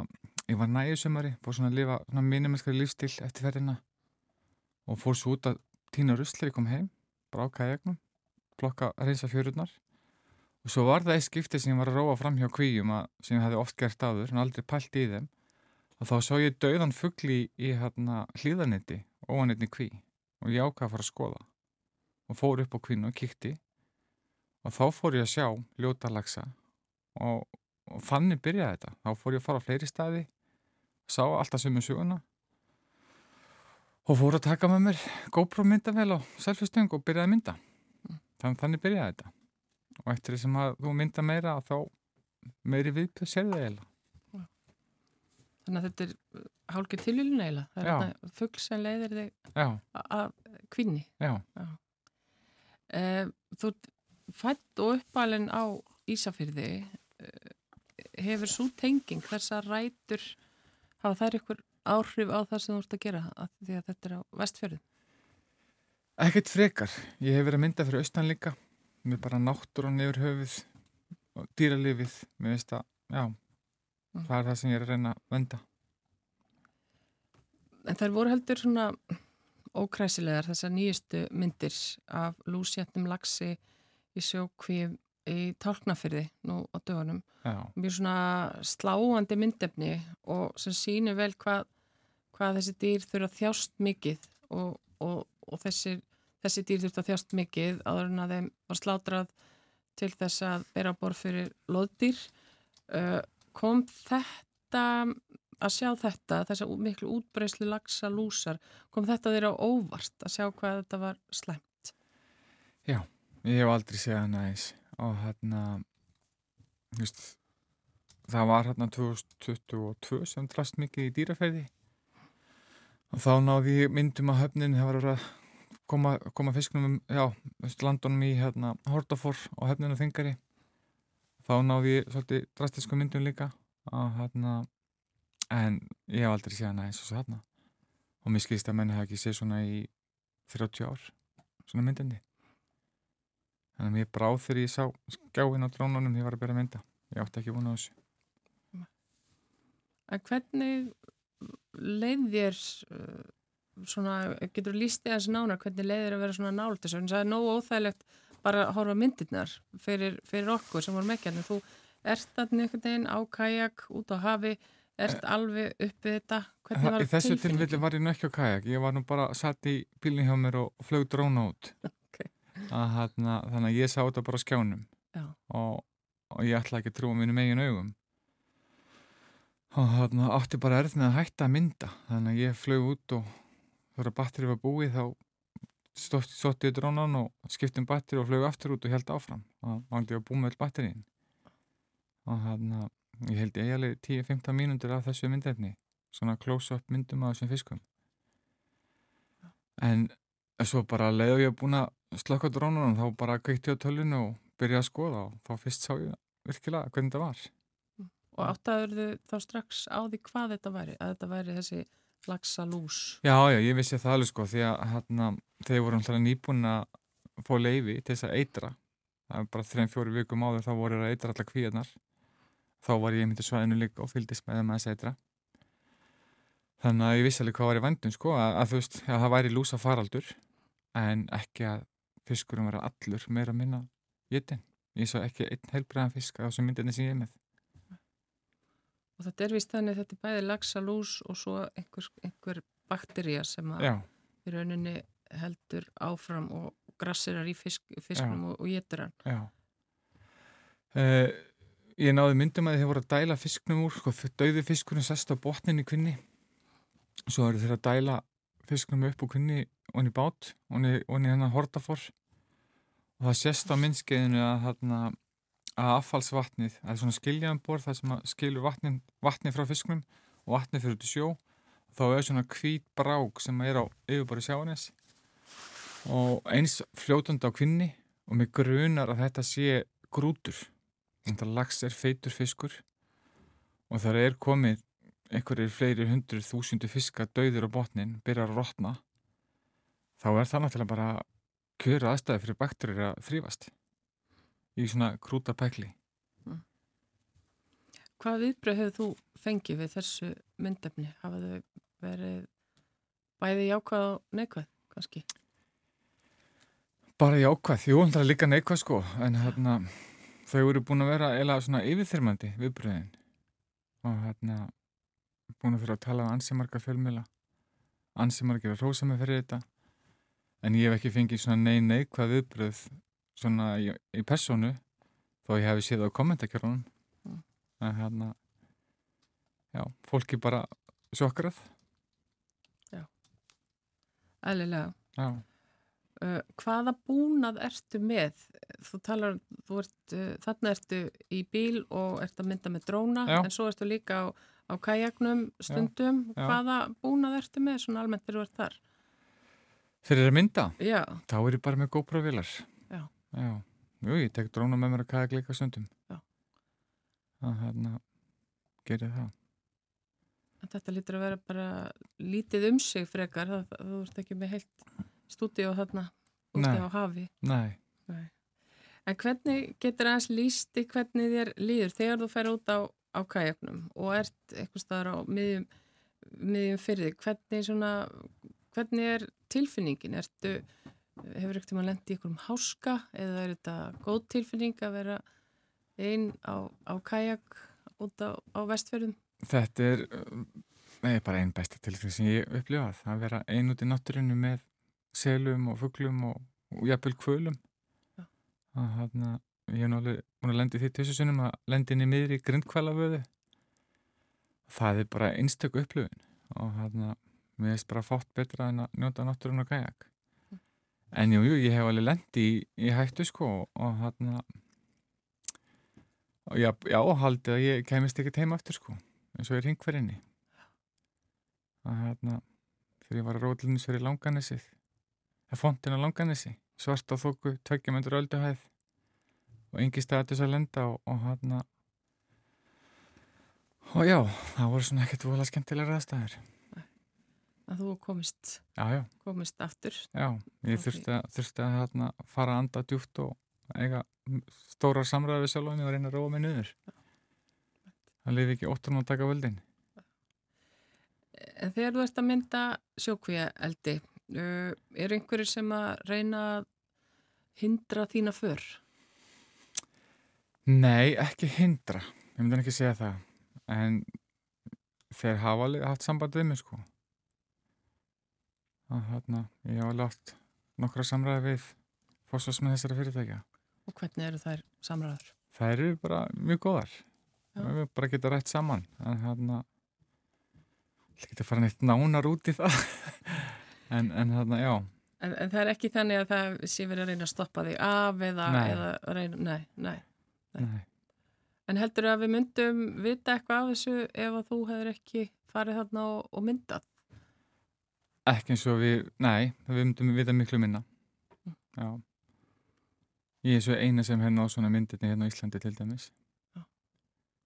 ég var næjusumari, fór svona að lifa svona mínumennskari lífstil eftir ferðina. Og fór svo út að týna rusli, ég kom heim, bara á kajagnum plokka reynsa fjörurnar og svo var það eitt skipti sem ég var að róa fram hjá kvíum að, sem ég hefði oft gert áður en aldrei pælt í þeim. Og þá svo ég dauðan fuggli í, í hérna, hlýðanetti óanetni kví. Og ég ákvaði að fara að skoða. Og fór upp á kvínu og kíkti. Og þá fór ég að sjá ljótalagsa og, og þannig byrjaði þetta. Þá fór ég að fara á fleiri staði. Sá alltaf sem er suguna og fór að taka með mér GoPro myndavel og selfistöng og byrjaði að mynda. Þannig, þannig byrjaði þetta og eftir því sem að þú mynda meira þá meiri viðpjöð sér það eiginlega. Þannig að þetta er uh, hálkið tilvílun eiginlega. Það er Já. þetta fuggl sem leiðir þig Já, að kvinni já, uh, Þú ert fætt og uppalinn á Ísafyrði uh, hefur svo tenging þessar rætur hafa þær ykkur áhrif á það sem þú ert að gera? Að því að þetta er á vestfjörðu ekkert frekar. Ég hef verið að mynda fyrir austan með bara náttúrun yfir höfuð og dýralífið mér veist að, já Mm. það er það sem ég er að reyna að venda En þær voru heldur svona ókræsilegar þessar nýjustu myndir af lúsjættum lagsi í sjókvíf í tálknafyrði nú á dögunum. já, Mjög svona sláandi myndefni og sem sýnir vel hvað, hvað þessi dýr þurfa þjást mikið og, og, og þessi, þessi dýr þurfa að þjást mikið áður en að þeim var slátrað til þess að bera á borð fyrir loðdýr. Uh, kom þetta að sjá þetta, þessa ú- miklu útbreyslu lagsa lúsar, kom þetta þér á óvart að sjá hvað þetta var slæmt? ég hef aldrei hana eins og hérna veist, það var hérna 2022 sem drast mikið í dýraferði og þá náði myndum að höfnin að vera að koma, koma fiskunum um, já, landunum í hérna Hortafor og höfninu þingari þá náði ég svolítið drastisku myndum líka og hérna en ég hef aldrei séð hana eins og svo hérna og mér skilst að menn hafa ekki séð svona í 30 ár svona myndindi Þannig að mér bráð þegar ég sá skjáin á drónunum ég var að byrja að mynda. Ég átti ekki vona á þessu. En hvernig leið þér uh, svona, getur þú líst eða nánar hvernig leið þér að vera svona nált þessu en það er nógu óþægilegt bara að horfa myndirnar fyrir, fyrir okkur sem vorum ekki en þú ert þarna einhvern veginn á kajak út á hafi, ert alveg uppið þetta, hvernig var Í þessu tilfelli var ég nú ekki á kajak. Ég var nú bara satt í bílinn hjá mér og flög dróna út. Ok. að, hérna, þannig að ég sá þetta bara á skjánum Já. og, og ég ætla ekki að trúa mínum eigin augum. Og hérna átti bara erð með að hætta að mynda. Þannig að ég flög út og þegar batterið var búið þá stótt, stótti ég drónan og skipti um batteri og flög aftur út og held áfram. Og ándi ég að búið með all batterín. Og hérna, ég held ég eiginlega 10-15 mínútur af þessu myndefni. Svona close-up myndum af þessum fiskum. En svo bara leiðu ég að slökka drónunum þá bara kveikti ég á tölvinu og byrjaði að skoða og þá fyrst sá ég virkilega hvernig þetta var. Og áttaður þau þá strax á því hvað þetta væri, að þetta væri þessi lagsa lús. Já, já, ég vissi það alveg sko því að hérna, þeir voru alltaf nýbúin að fá leifi til þess að eitra. Það er bara þrein fjóri vikum áður þá voru þeir að eitra allar kvíarnar. Þá var ég myndi svæðinu líka og fylgdist með þeim að þess eitra. Þannig að ég vissi alveg hvað var í vandum sko að, að þú veist, að það væri lúsa faraldur en ekki að fiskurum vera allur meira að minna jétin ég svo ekki einn heilbreiðan fisk á þessum myndinni sem ég er með Og þetta er vist þannig að þetta er bæði lagsa lús og svo einhver, einhver baktería sem að Já, í rauninni heldur áfram og grassirar í fisk, fisknum og, og getur hann. Já. Uh, ég náði myndum að þið voru að dæla fisknum úr, sko, döði fiskurinn sest á botnin í kvinni. Svo eru þeir að dæla fisknum upp úr kvinni og í bát og í hennar hortafor og það sést á myndskeiðinu að, þarna, að affallsvatnið, það er svona skiljaðan borð það sem að skilur vatnin, vatni frá fisknum og vatni fyrir í sjó. Þá er svona hvít brák sem er á yfirbori sjáanis og eins fljótandi á kvinni og mig grunar að þetta sé grútur. Þetta lags er feitur fiskur og þar er komið einhverjir fleiri hundru þúsundu fiska döðir á botnin, byrjar að rotna. Þá er það náttúrulega bara kjöru aðstæði fyrir bakterir að þrýfast í svona krúta pækli Hvað viðbröð hefur þú fengið við þessu myndefni? Hafa þau verið bæði jákvæð og neikvæð, kannski? Bara jákvæð, jú, það er líka neikvæð sko. En hérna þau eru búin að vera eila svona yfirþyrmandi viðbröðin og hérna búin að fyrir að tala um ansimarka fjölmila ansimarka er að rósa mig fyrir þetta. En ég hef ekki fengið svona nei neikvæð viðbröð svona í, í personu þó ég hef séð á kommentarkjörunum Mm. en hérna já, fólki bara sjokkrað Ælilega. já, Uh, hvaða búnað ertu með? Þú talar, þú ert, uh, þarna ertu í bíl og ert að mynda með dróna, Já. en svo ertu líka á, á kajaknum stundum. já. Hvaða búnað ertu með svona almennt þegar þú ert þar? fyrir að mynda Já, þá er ég bara með GoPro-vilar Já. Já, jú, ég tek dróna með mér að kajak líka stundum Já. að hérna gerir það en þetta lítur að vera bara lítið um sig frekar, það, þú ert ekki með heilt stúdíu þarna úti á hafi. nei, Nei. En hvernig getur aðeins lísti hvernig þér líður þegar þú fer út á, á kajaknum og ert eitthvað staðar á miðjum, miðjum fyrir þig, hvernig svona, hvernig er tilfinningin? Ertu, hefur ekkert tíma lendið í einhverjum háska eða er þetta góð tilfinning að vera einn á, á kajak út á, á vestferðum? þetta er uh, nei, bara einn besta tilfring sem ég upplifað að vera ein út í náttúrinu með selum og fuglum og, og jafnvel kvölum að hérna ég hef alveg búin að lendi því tjóðsusunum að lendi inn í miðri grindkvælavöðu það er bara einstök upplifun og hérna mér finnst bara fátt betra en að njóta náttúrun og kajak en jú, jú, ég hef alveg lendi í, í hættu sko og hérna og já, já, haldið að ég kemist ekkert heim aftur sko eins og ég ring fyrir inni að hérna þegar ég var að rótlinnis fyrir langanessið það fontin á langanesi svart á þóku, tveggjum undir ölduhæð og engi staði þess að lenda og, og hérna og já, það voru svona ekkert vola skemmtilega ræðstæður Að þú komist, já, já, komist aftur? já, ég þurfti að, þurfti að hérna, fara að anda djúft og eiga stóra samræði við sjálf og einn að róa mig niður. Það lifi ekki óttan að taka völdin. En þegar þú ert að mynda sjókvíja eldi, er einhverjir sem að reyna að hindra þína för? Nei, ekki hindra. Ég myndi ekki segja það. En þeir hafa alveg haft samband við mig sko að hérna, ég hafa haft nokkra samræði við fósfás með þessara fyrirtækja Og hvernig eru þær samræður? það eru bara mjög góðar við bara geta rætt saman en hérna ég geta fara neitt nánar út í það en, en hérna, já En, en það er ekki þannig að það sé verið að reyna að stoppa þig af eða, eða reyna, nei, nei. Nei. nei. En heldur að við myndum vita eitthvað af þessu ef að þú hefur ekki farið þarna og, og myndað? Ekki eins og við, nei, við myndum vita miklu minna. Já. Ég er svo eina sem hérna á svona myndirni hérna á Íslandi til dæmis. Já.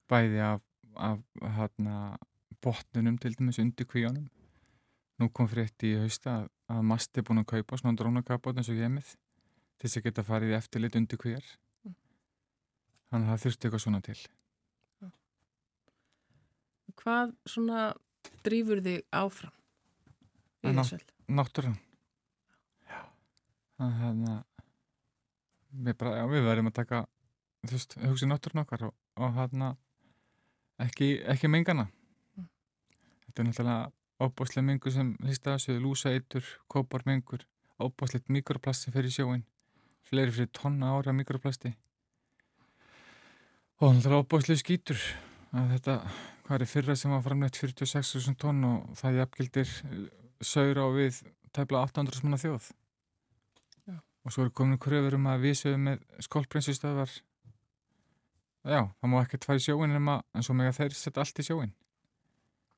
bæði af, af hérna botnunum til dæmis undir kvíjónum nú kom frétt í hausta að, að Mast er búin að kaupa svona drónakabot eins og gemið til þess að geta farið eftirlit undir kvíjar Mm. þannig að það þurfti eitthvað svona til. Hvað svona drýfur þig áfram í En á- þessu? öll? náttúran já þannig að við, bara, já, við verðum að taka þú veist, hugsa náttúran okkar og, og hérna ekki, ekki mengana Mm. þetta er náttúrulega óbáslega mengur sem hlýsta þessu, lúsa eitur, kópar mengur óbáslegt mikroplast sem fer í sjóin fleiri fyrir tonna ára mikroplasti og náttúrulega óbáslega skítur að þetta, hvað er fyrra sem var framleitt 46.000 tonn og það jafngildir saur á við tæpla 800 smanna þjóð Já. og svo eru komin kröfur um að við sögum með skólprinsistöðvar já, það má ekki tvær í sjóin en svo með að þeir setja allt í sjóin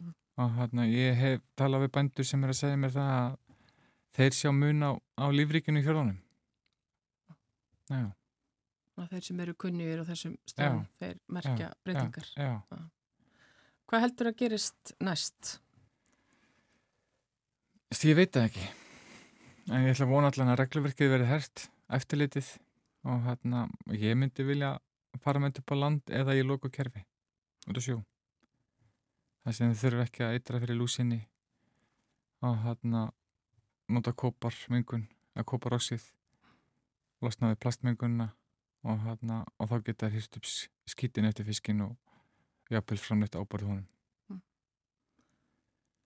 Mm. og hérna ég hef talað við bændur sem er að segja mér það að þeir sjá mun á, á lífríkinu í hjörðunum já, þeir sem eru kunnjur og þessum stöðum, þeir merkja breytingar. já, já. Hvað heldur að gerist næst? Þess, ég veit það ekki. En ég ætla að vona allan að regluverkið verði hert eftirlitið og hérna ég myndi vilja fara með upp á land eða í loku kerfi út á sjó. Það sem þau þurfa ekki að eitra fyrir lúsinni og hérna nota kópar mengun eða kóparoxið losna við plastmengunna og, hérna, og þá geta hýrt upp skítin eftir fiskin og jafnvel framleitt ábærið honum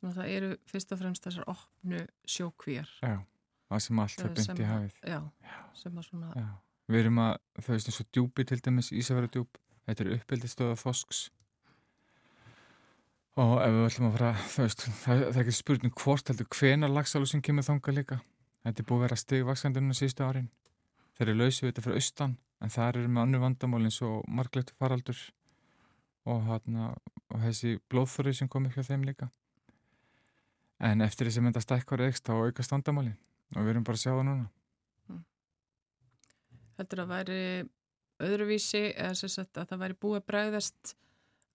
Að það eru fyrst og fremst þessar opnu sjókvíjar. Já, það sem allt er beint sem í hafið Já, sem að svona, Já, við erum að, það veist eins og djúpi til dæmis, Ísafjara djúp, þetta er uppeldistöða þosks og ef við ætlum að fara, veist, það, það er ekki spurning hvort heldur hvenar lagsalúsin kemur þanga líka. Þetta er búið að vera stigvaksandunum síðustu árin. Þeir eru lausið þetta fyrir austan, en það eru með annu vandamál eins og margleitu faraldur og, hana, og þessi blóðþorri sem kom upp hjá þeim líka. En eftir þessi mynda stækkar eikst þá aukast vandamálin og við erum bara að sjá það núna. heldur að væri öðruvísi eða sagt að það væri búið að bregðast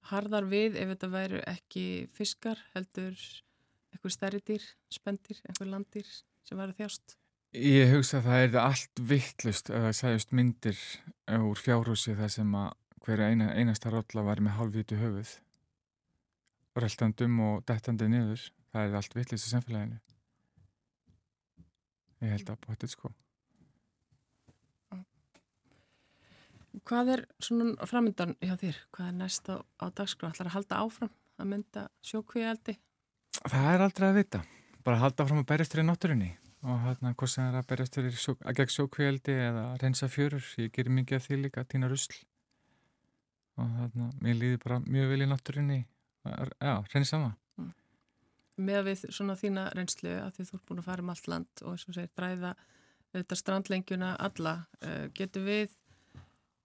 harðar við ef þetta væru ekki fiskar heldur eitthvað stærri dýr, spendir, eitthvað landdýr sem væri þjást. Ég hugsa að það er allt vittlust að það sæðust myndir úr fjárhúsi þar sem að hverja eina, einasta rolla var með hálfvítu höfuð röltandum og dettandi niður það er allt vittlust í samfélaginu. Ég held að bóttið sko. Hvað er svona framöndan hjá þér? Hvað er næst á, á dagskrá? Ætlar að halda áfram að mynda sjókvíaldi? það er aldrei að vita. Bara að halda áfram að berjast fyrir náttúrunni og hérna hvort sem það er að berjast fyrir sjó, að gegn sjókvíaldi eða að reynsa fjörur. Ég gerir mikið af því líka, týna rusl. Og hérna mér líður bara mjög vel í náttúrunni. Að- já, reynsa það Með við svona þína reynslu að því þú ert búin að fara um allt land og eins og segir dræða þetta strandlengjuna alla. Uh, getur við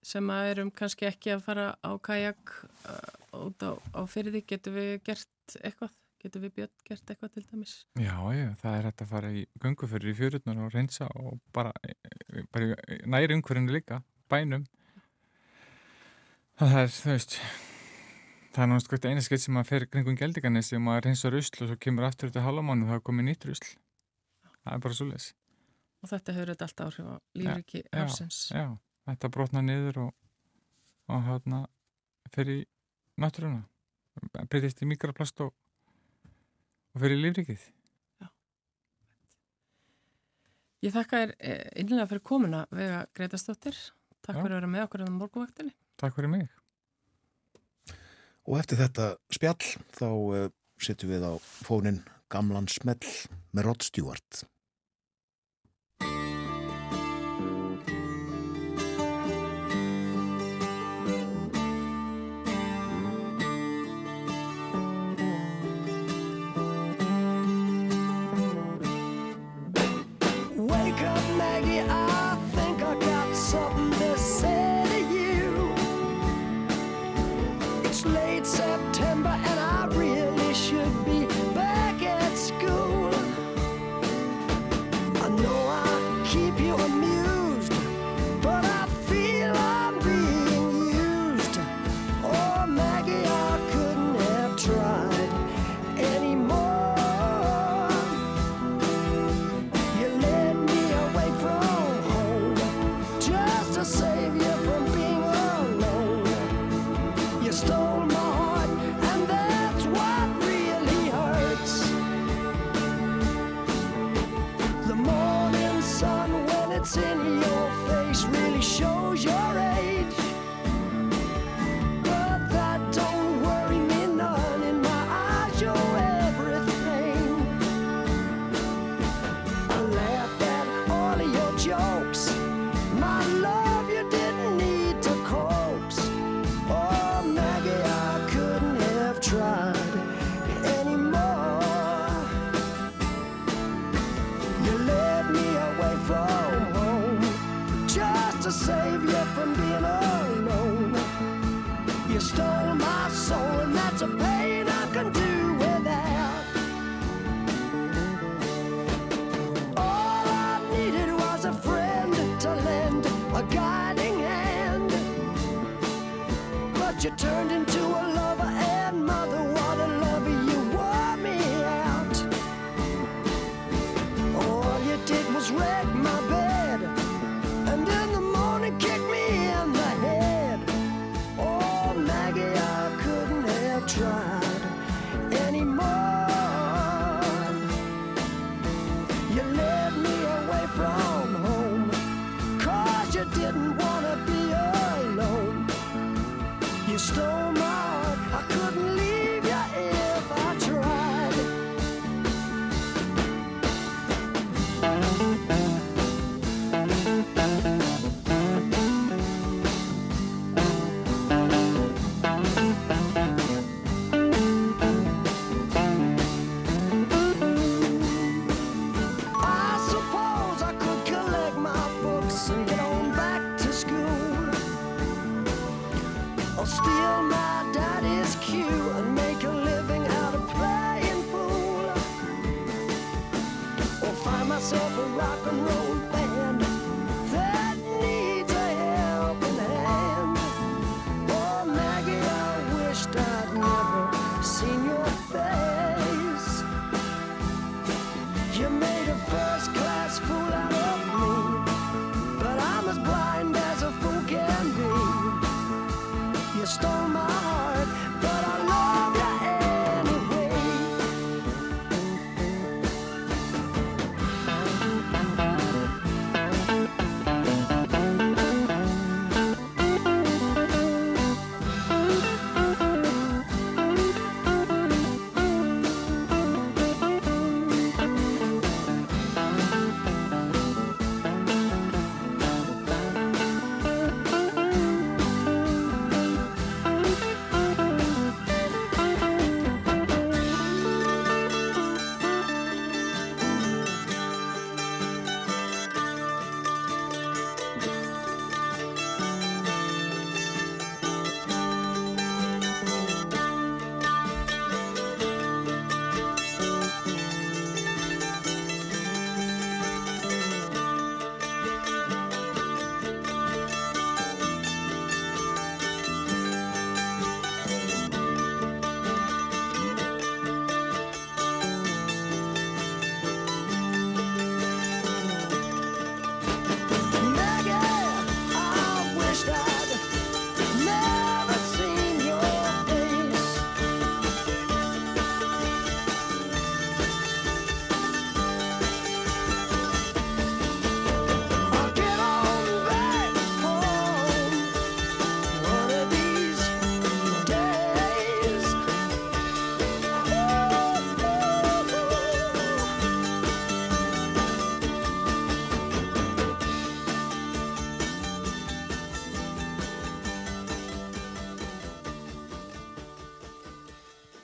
sem að erum kannski ekki að fara á kajak uh, út á, á fyrir því, getur við gert eitthvað? Getur við björn gert eitthvað til dæmis? Já, já, það er hægt að fara í göngufyrir í fjörurnar og reynsa og bara, bara í- næri umhverjunu líka, bænum. Það er, þú veist, það er náttúrulega eina skeitt sem að fer kringum geldiganissi og maður reynsa rusl og svo kemur aftur þetta halamánu og það er komið nýtt rusl. Það er bara svo leis. Og þetta hefur þetta allt áhrif á lífriki já, hafsins. Já, þetta brotna niður og, og hérna fer í náttúruna. Breytist í mikroplast og, og fer í lífrikið. Ég þakka þér eh, innlega fyrir komuna vega Greitastóttir. Takk Já. fyrir að vera með okkur á morgunvaktinni. Takk fyrir mig. Og eftir þetta spjall þá uh, setjum við á fónin gamlan smell með Rod Stewart.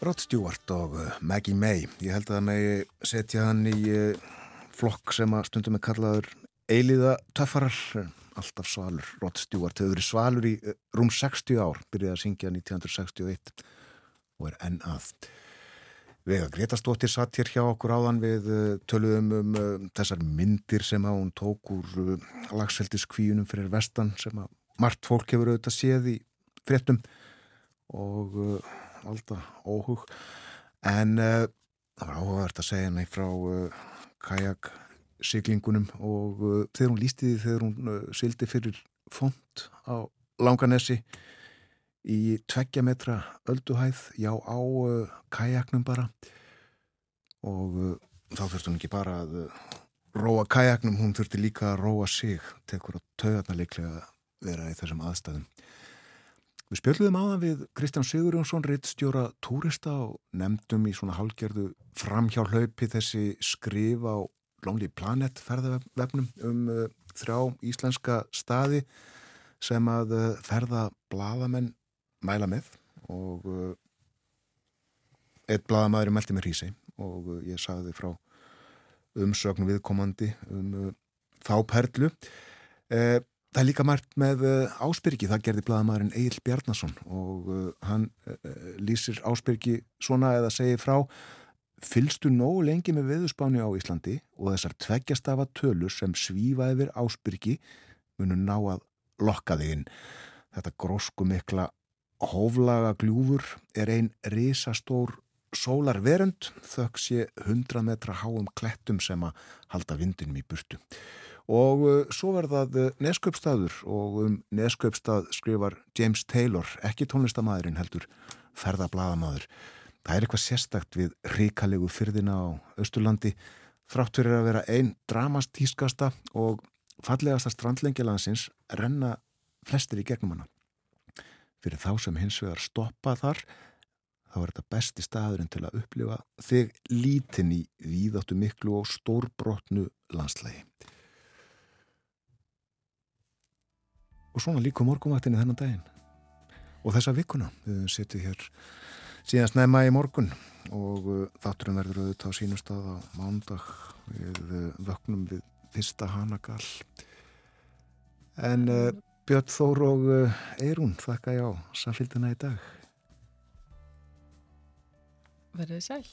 Rod Stewart og uh, Maggie May. Ég held að það megi setja hann í uh, flokk sem að stundum er kallaður eiliða töffarar, alltaf svalur. Rod Stewart hefur verið svalur í uh, rúm 60 ár, byrjaði að syngja 1961 og er enn að. Vega Gretastóttir satt hér hjá okkur áðan við töluðum um þessar myndir sem að hún tók úr uh, lagseldis fyrir vestan sem að margt fólk hefur auðvitað séð í fréttum og alltaf óhug. En uh, það var áhugavert að segja henni frá uh, kajak siglingunum og uh, þegar hún lísti því þegar hún sildi fyrir font á Langanesi í tveggja metra ölduhæð já á kajaknum bara. Og þá þurfti hún ekki bara að róa kajaknum, hún þurfti líka að róa sig tekur að taugarna líklega vera í þessum aðstæðum Við spjöldum aðan við Kristján Sigurjónsson, rittstjóra túrista og nefndum í svona hálgerðu framhjálaupi þessi skrif á Lonely Planet ferðavefnum um uh, þrjá íslenska staði sem að uh, ferða bladamenn mæla með og uh, eitt bladamæður meldi með hrísi og ég sagði frá umsögn viðkomandi um þá perlu. Eh, Það er líka margt með uh, Ásbyrgi, það gerði bladamæðurinn Egil Bjarnason og uh, hann uh, lýsir Ásbyrgi svona eða segir frá fylstu nógu lengi með veðusbáni á Íslandi og þessar tveggjastafa tölur sem svífa yfir Ásbyrgi munu ná að lokka þig inn. Þetta grósku mikla hóflaga gljúfur er ein risastór sólarverund þökk sé 100 metra háum klettum sem að halda vindinum í burtu. Og uh, svo verðað uh, Nesköpstaður og um Nesköpstað skrifar James Taylor, ekki tónlistamæðurinn heldur, ferðablaðamæður. Það er eitthvað sérstakt við ríkalegu fyrðina á Östurlandi, þrátt fyrir að vera einn dramastískasta og fallegasta strandlengjalandsins renna flestir í gegnum hana. Fyrir þá sem hins vegar stoppa þar, þá er þetta besti staðurinn til að upplifa þig lítinn í víðáttu miklu og stórbrotnu landslægi. Og svona líka morgunvaktinni þennan daginn. Og þessa vikuna við setjum hér síðan snemma í morgun. Og uh, þátturinn verður auðvitað á sínustad á mándag. Við uh, vöknum við fyrsta hanagal en uh, Björn Þór og uh, Eirún þakka ég á samfélgina í dag. Verðið sæl.